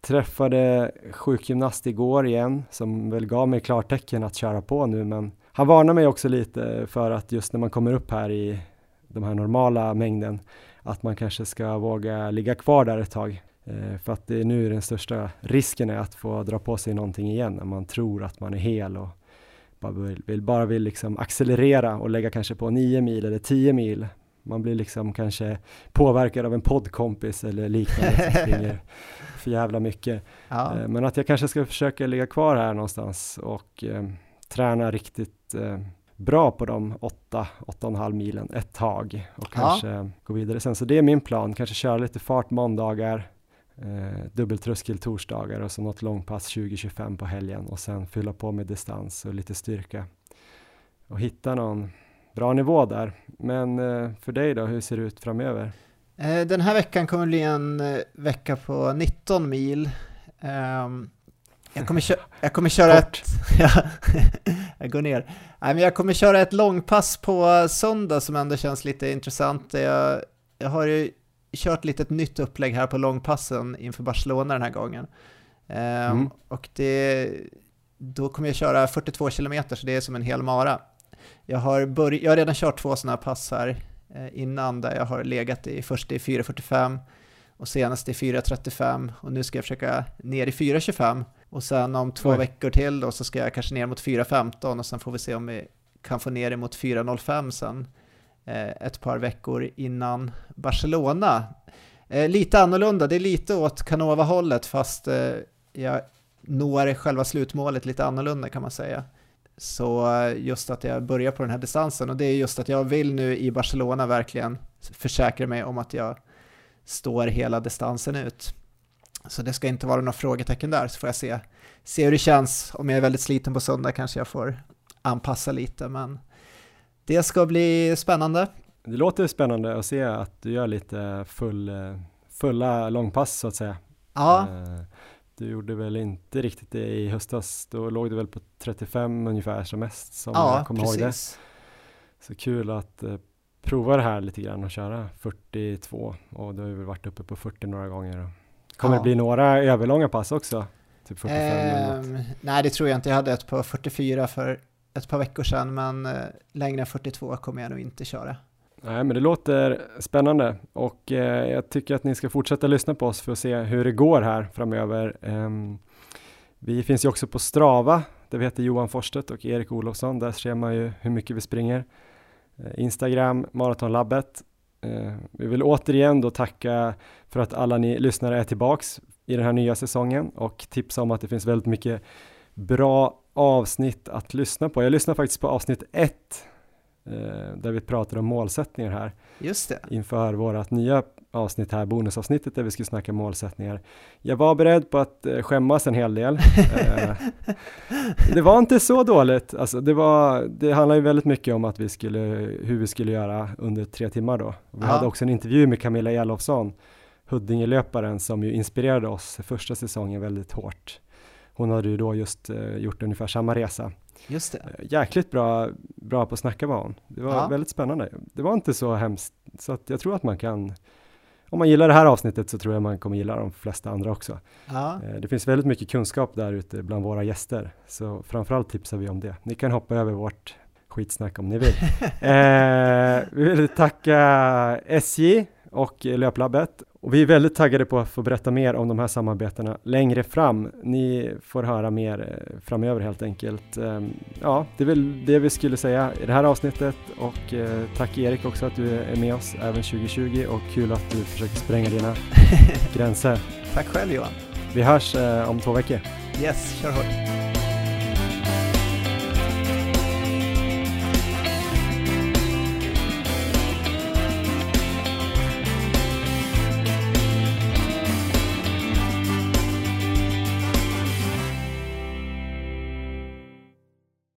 träffade sjukgymnast igår igen som väl gav mig klartecken att köra på nu men han varnar mig också lite för att just när man kommer upp här i de här normala mängden att man kanske ska våga ligga kvar där ett tag. Eh, för att det är nu den största risken är att få dra på sig någonting igen när man tror att man är hel och bara vill, vill, bara vill liksom accelerera och lägga kanske på 9 mil eller 10 mil. Man blir liksom kanske påverkad av en poddkompis eller liknande som (laughs) springer för jävla mycket. Ja. Eh, men att jag kanske ska försöka ligga kvar här någonstans och eh, träna riktigt eh, bra på de 8, 8,5 milen ett tag och kanske ja. gå vidare sen. Så det är min plan, kanske köra lite fart måndagar, eh, dubbeltröskel torsdagar och så något långpass 20-25 på helgen och sen fylla på med distans och lite styrka och hitta någon bra nivå där. Men eh, för dig då, hur ser det ut framöver? Eh, den här veckan kommer bli en eh, vecka på 19 mil. Um, (laughs) jag kommer, köra, jag kommer köra ett... (laughs) ja, (laughs) jag går ner. Nej, men jag kommer köra ett långpass på söndag som ändå känns lite intressant. Jag, jag har ju kört lite ett nytt upplägg här på långpassen inför Barcelona den här gången. Um, mm. Och det, då kommer jag köra 42 kilometer, så det är som en hel mara. Jag har, börj- jag har redan kört två sådana här pass här eh, innan, där jag har legat i först i 4.45 och senast i 4.35 och nu ska jag försöka ner i 4.25 och sen om två Oj. veckor till då så ska jag kanske ner mot 4.15 och sen får vi se om vi kan få ner det mot 4.05 sen eh, ett par veckor innan Barcelona. Eh, lite annorlunda, det är lite åt Canova-hållet fast eh, jag når själva slutmålet lite annorlunda kan man säga. Så just att jag börjar på den här distansen och det är just att jag vill nu i Barcelona verkligen försäkra mig om att jag står hela distansen ut. Så det ska inte vara några frågetecken där, så får jag se, se hur det känns. Om jag är väldigt sliten på söndag kanske jag får anpassa lite, men det ska bli spännande. Det låter spännande att se att du gör lite full, fulla långpass så att säga. Ja. Du gjorde väl inte riktigt det i höstas, då låg du väl på 35 ungefär som mest som ja, jag kommer ihåg det. Så kul att eh, prova det här lite grann och köra 42 och du har ju varit uppe på 40 några gånger. Kommer ja. det bli några överlånga pass också? Typ 45 eh, Nej, det tror jag inte. Jag hade ett på 44 för ett par veckor sedan, men eh, längre än 42 kommer jag nog inte köra. Nej, men det låter spännande och eh, jag tycker att ni ska fortsätta lyssna på oss för att se hur det går här framöver. Eh, vi finns ju också på Strava där vi heter Johan Forstedt och Erik Olofsson. Där ser man ju hur mycket vi springer. Eh, Instagram Maratonlabbet. Eh, vi vill återigen då tacka för att alla ni lyssnare är tillbaks i den här nya säsongen och tipsa om att det finns väldigt mycket bra avsnitt att lyssna på. Jag lyssnar faktiskt på avsnitt ett där vi pratar om målsättningar här. Just det. Inför vårt nya avsnitt här, bonusavsnittet där vi ska snacka målsättningar. Jag var beredd på att eh, skämmas en hel del. Eh, det var inte så dåligt, alltså det, var, det handlar ju väldigt mycket om att vi skulle, hur vi skulle göra under tre timmar då. Vi ja. hade också en intervju med Camilla Elofsson, Huddingelöparen som ju inspirerade oss första säsongen väldigt hårt. Hon hade ju då just gjort ungefär samma resa. Just det. Eh, jäkligt bra, bra på att snacka var hon. Det var ja. väldigt spännande. Det var inte så hemskt, så att jag tror att man kan om man gillar det här avsnittet så tror jag man kommer gilla de flesta andra också. Ja. Eh, det finns väldigt mycket kunskap där ute bland våra gäster, så framförallt tipsar vi om det. Ni kan hoppa över vårt skitsnack om ni vill. (laughs) eh, vi vill tacka SJ och Löplabbet och vi är väldigt taggade på att få berätta mer om de här samarbetena längre fram. Ni får höra mer eh, framöver helt enkelt. Ehm, ja, det är väl det vi skulle säga i det här avsnittet och eh, tack Erik också att du är med oss även 2020 och kul att du försöker spränga dina (laughs) gränser. Tack själv Johan. Vi hörs eh, om två veckor. Yes, kör hårt.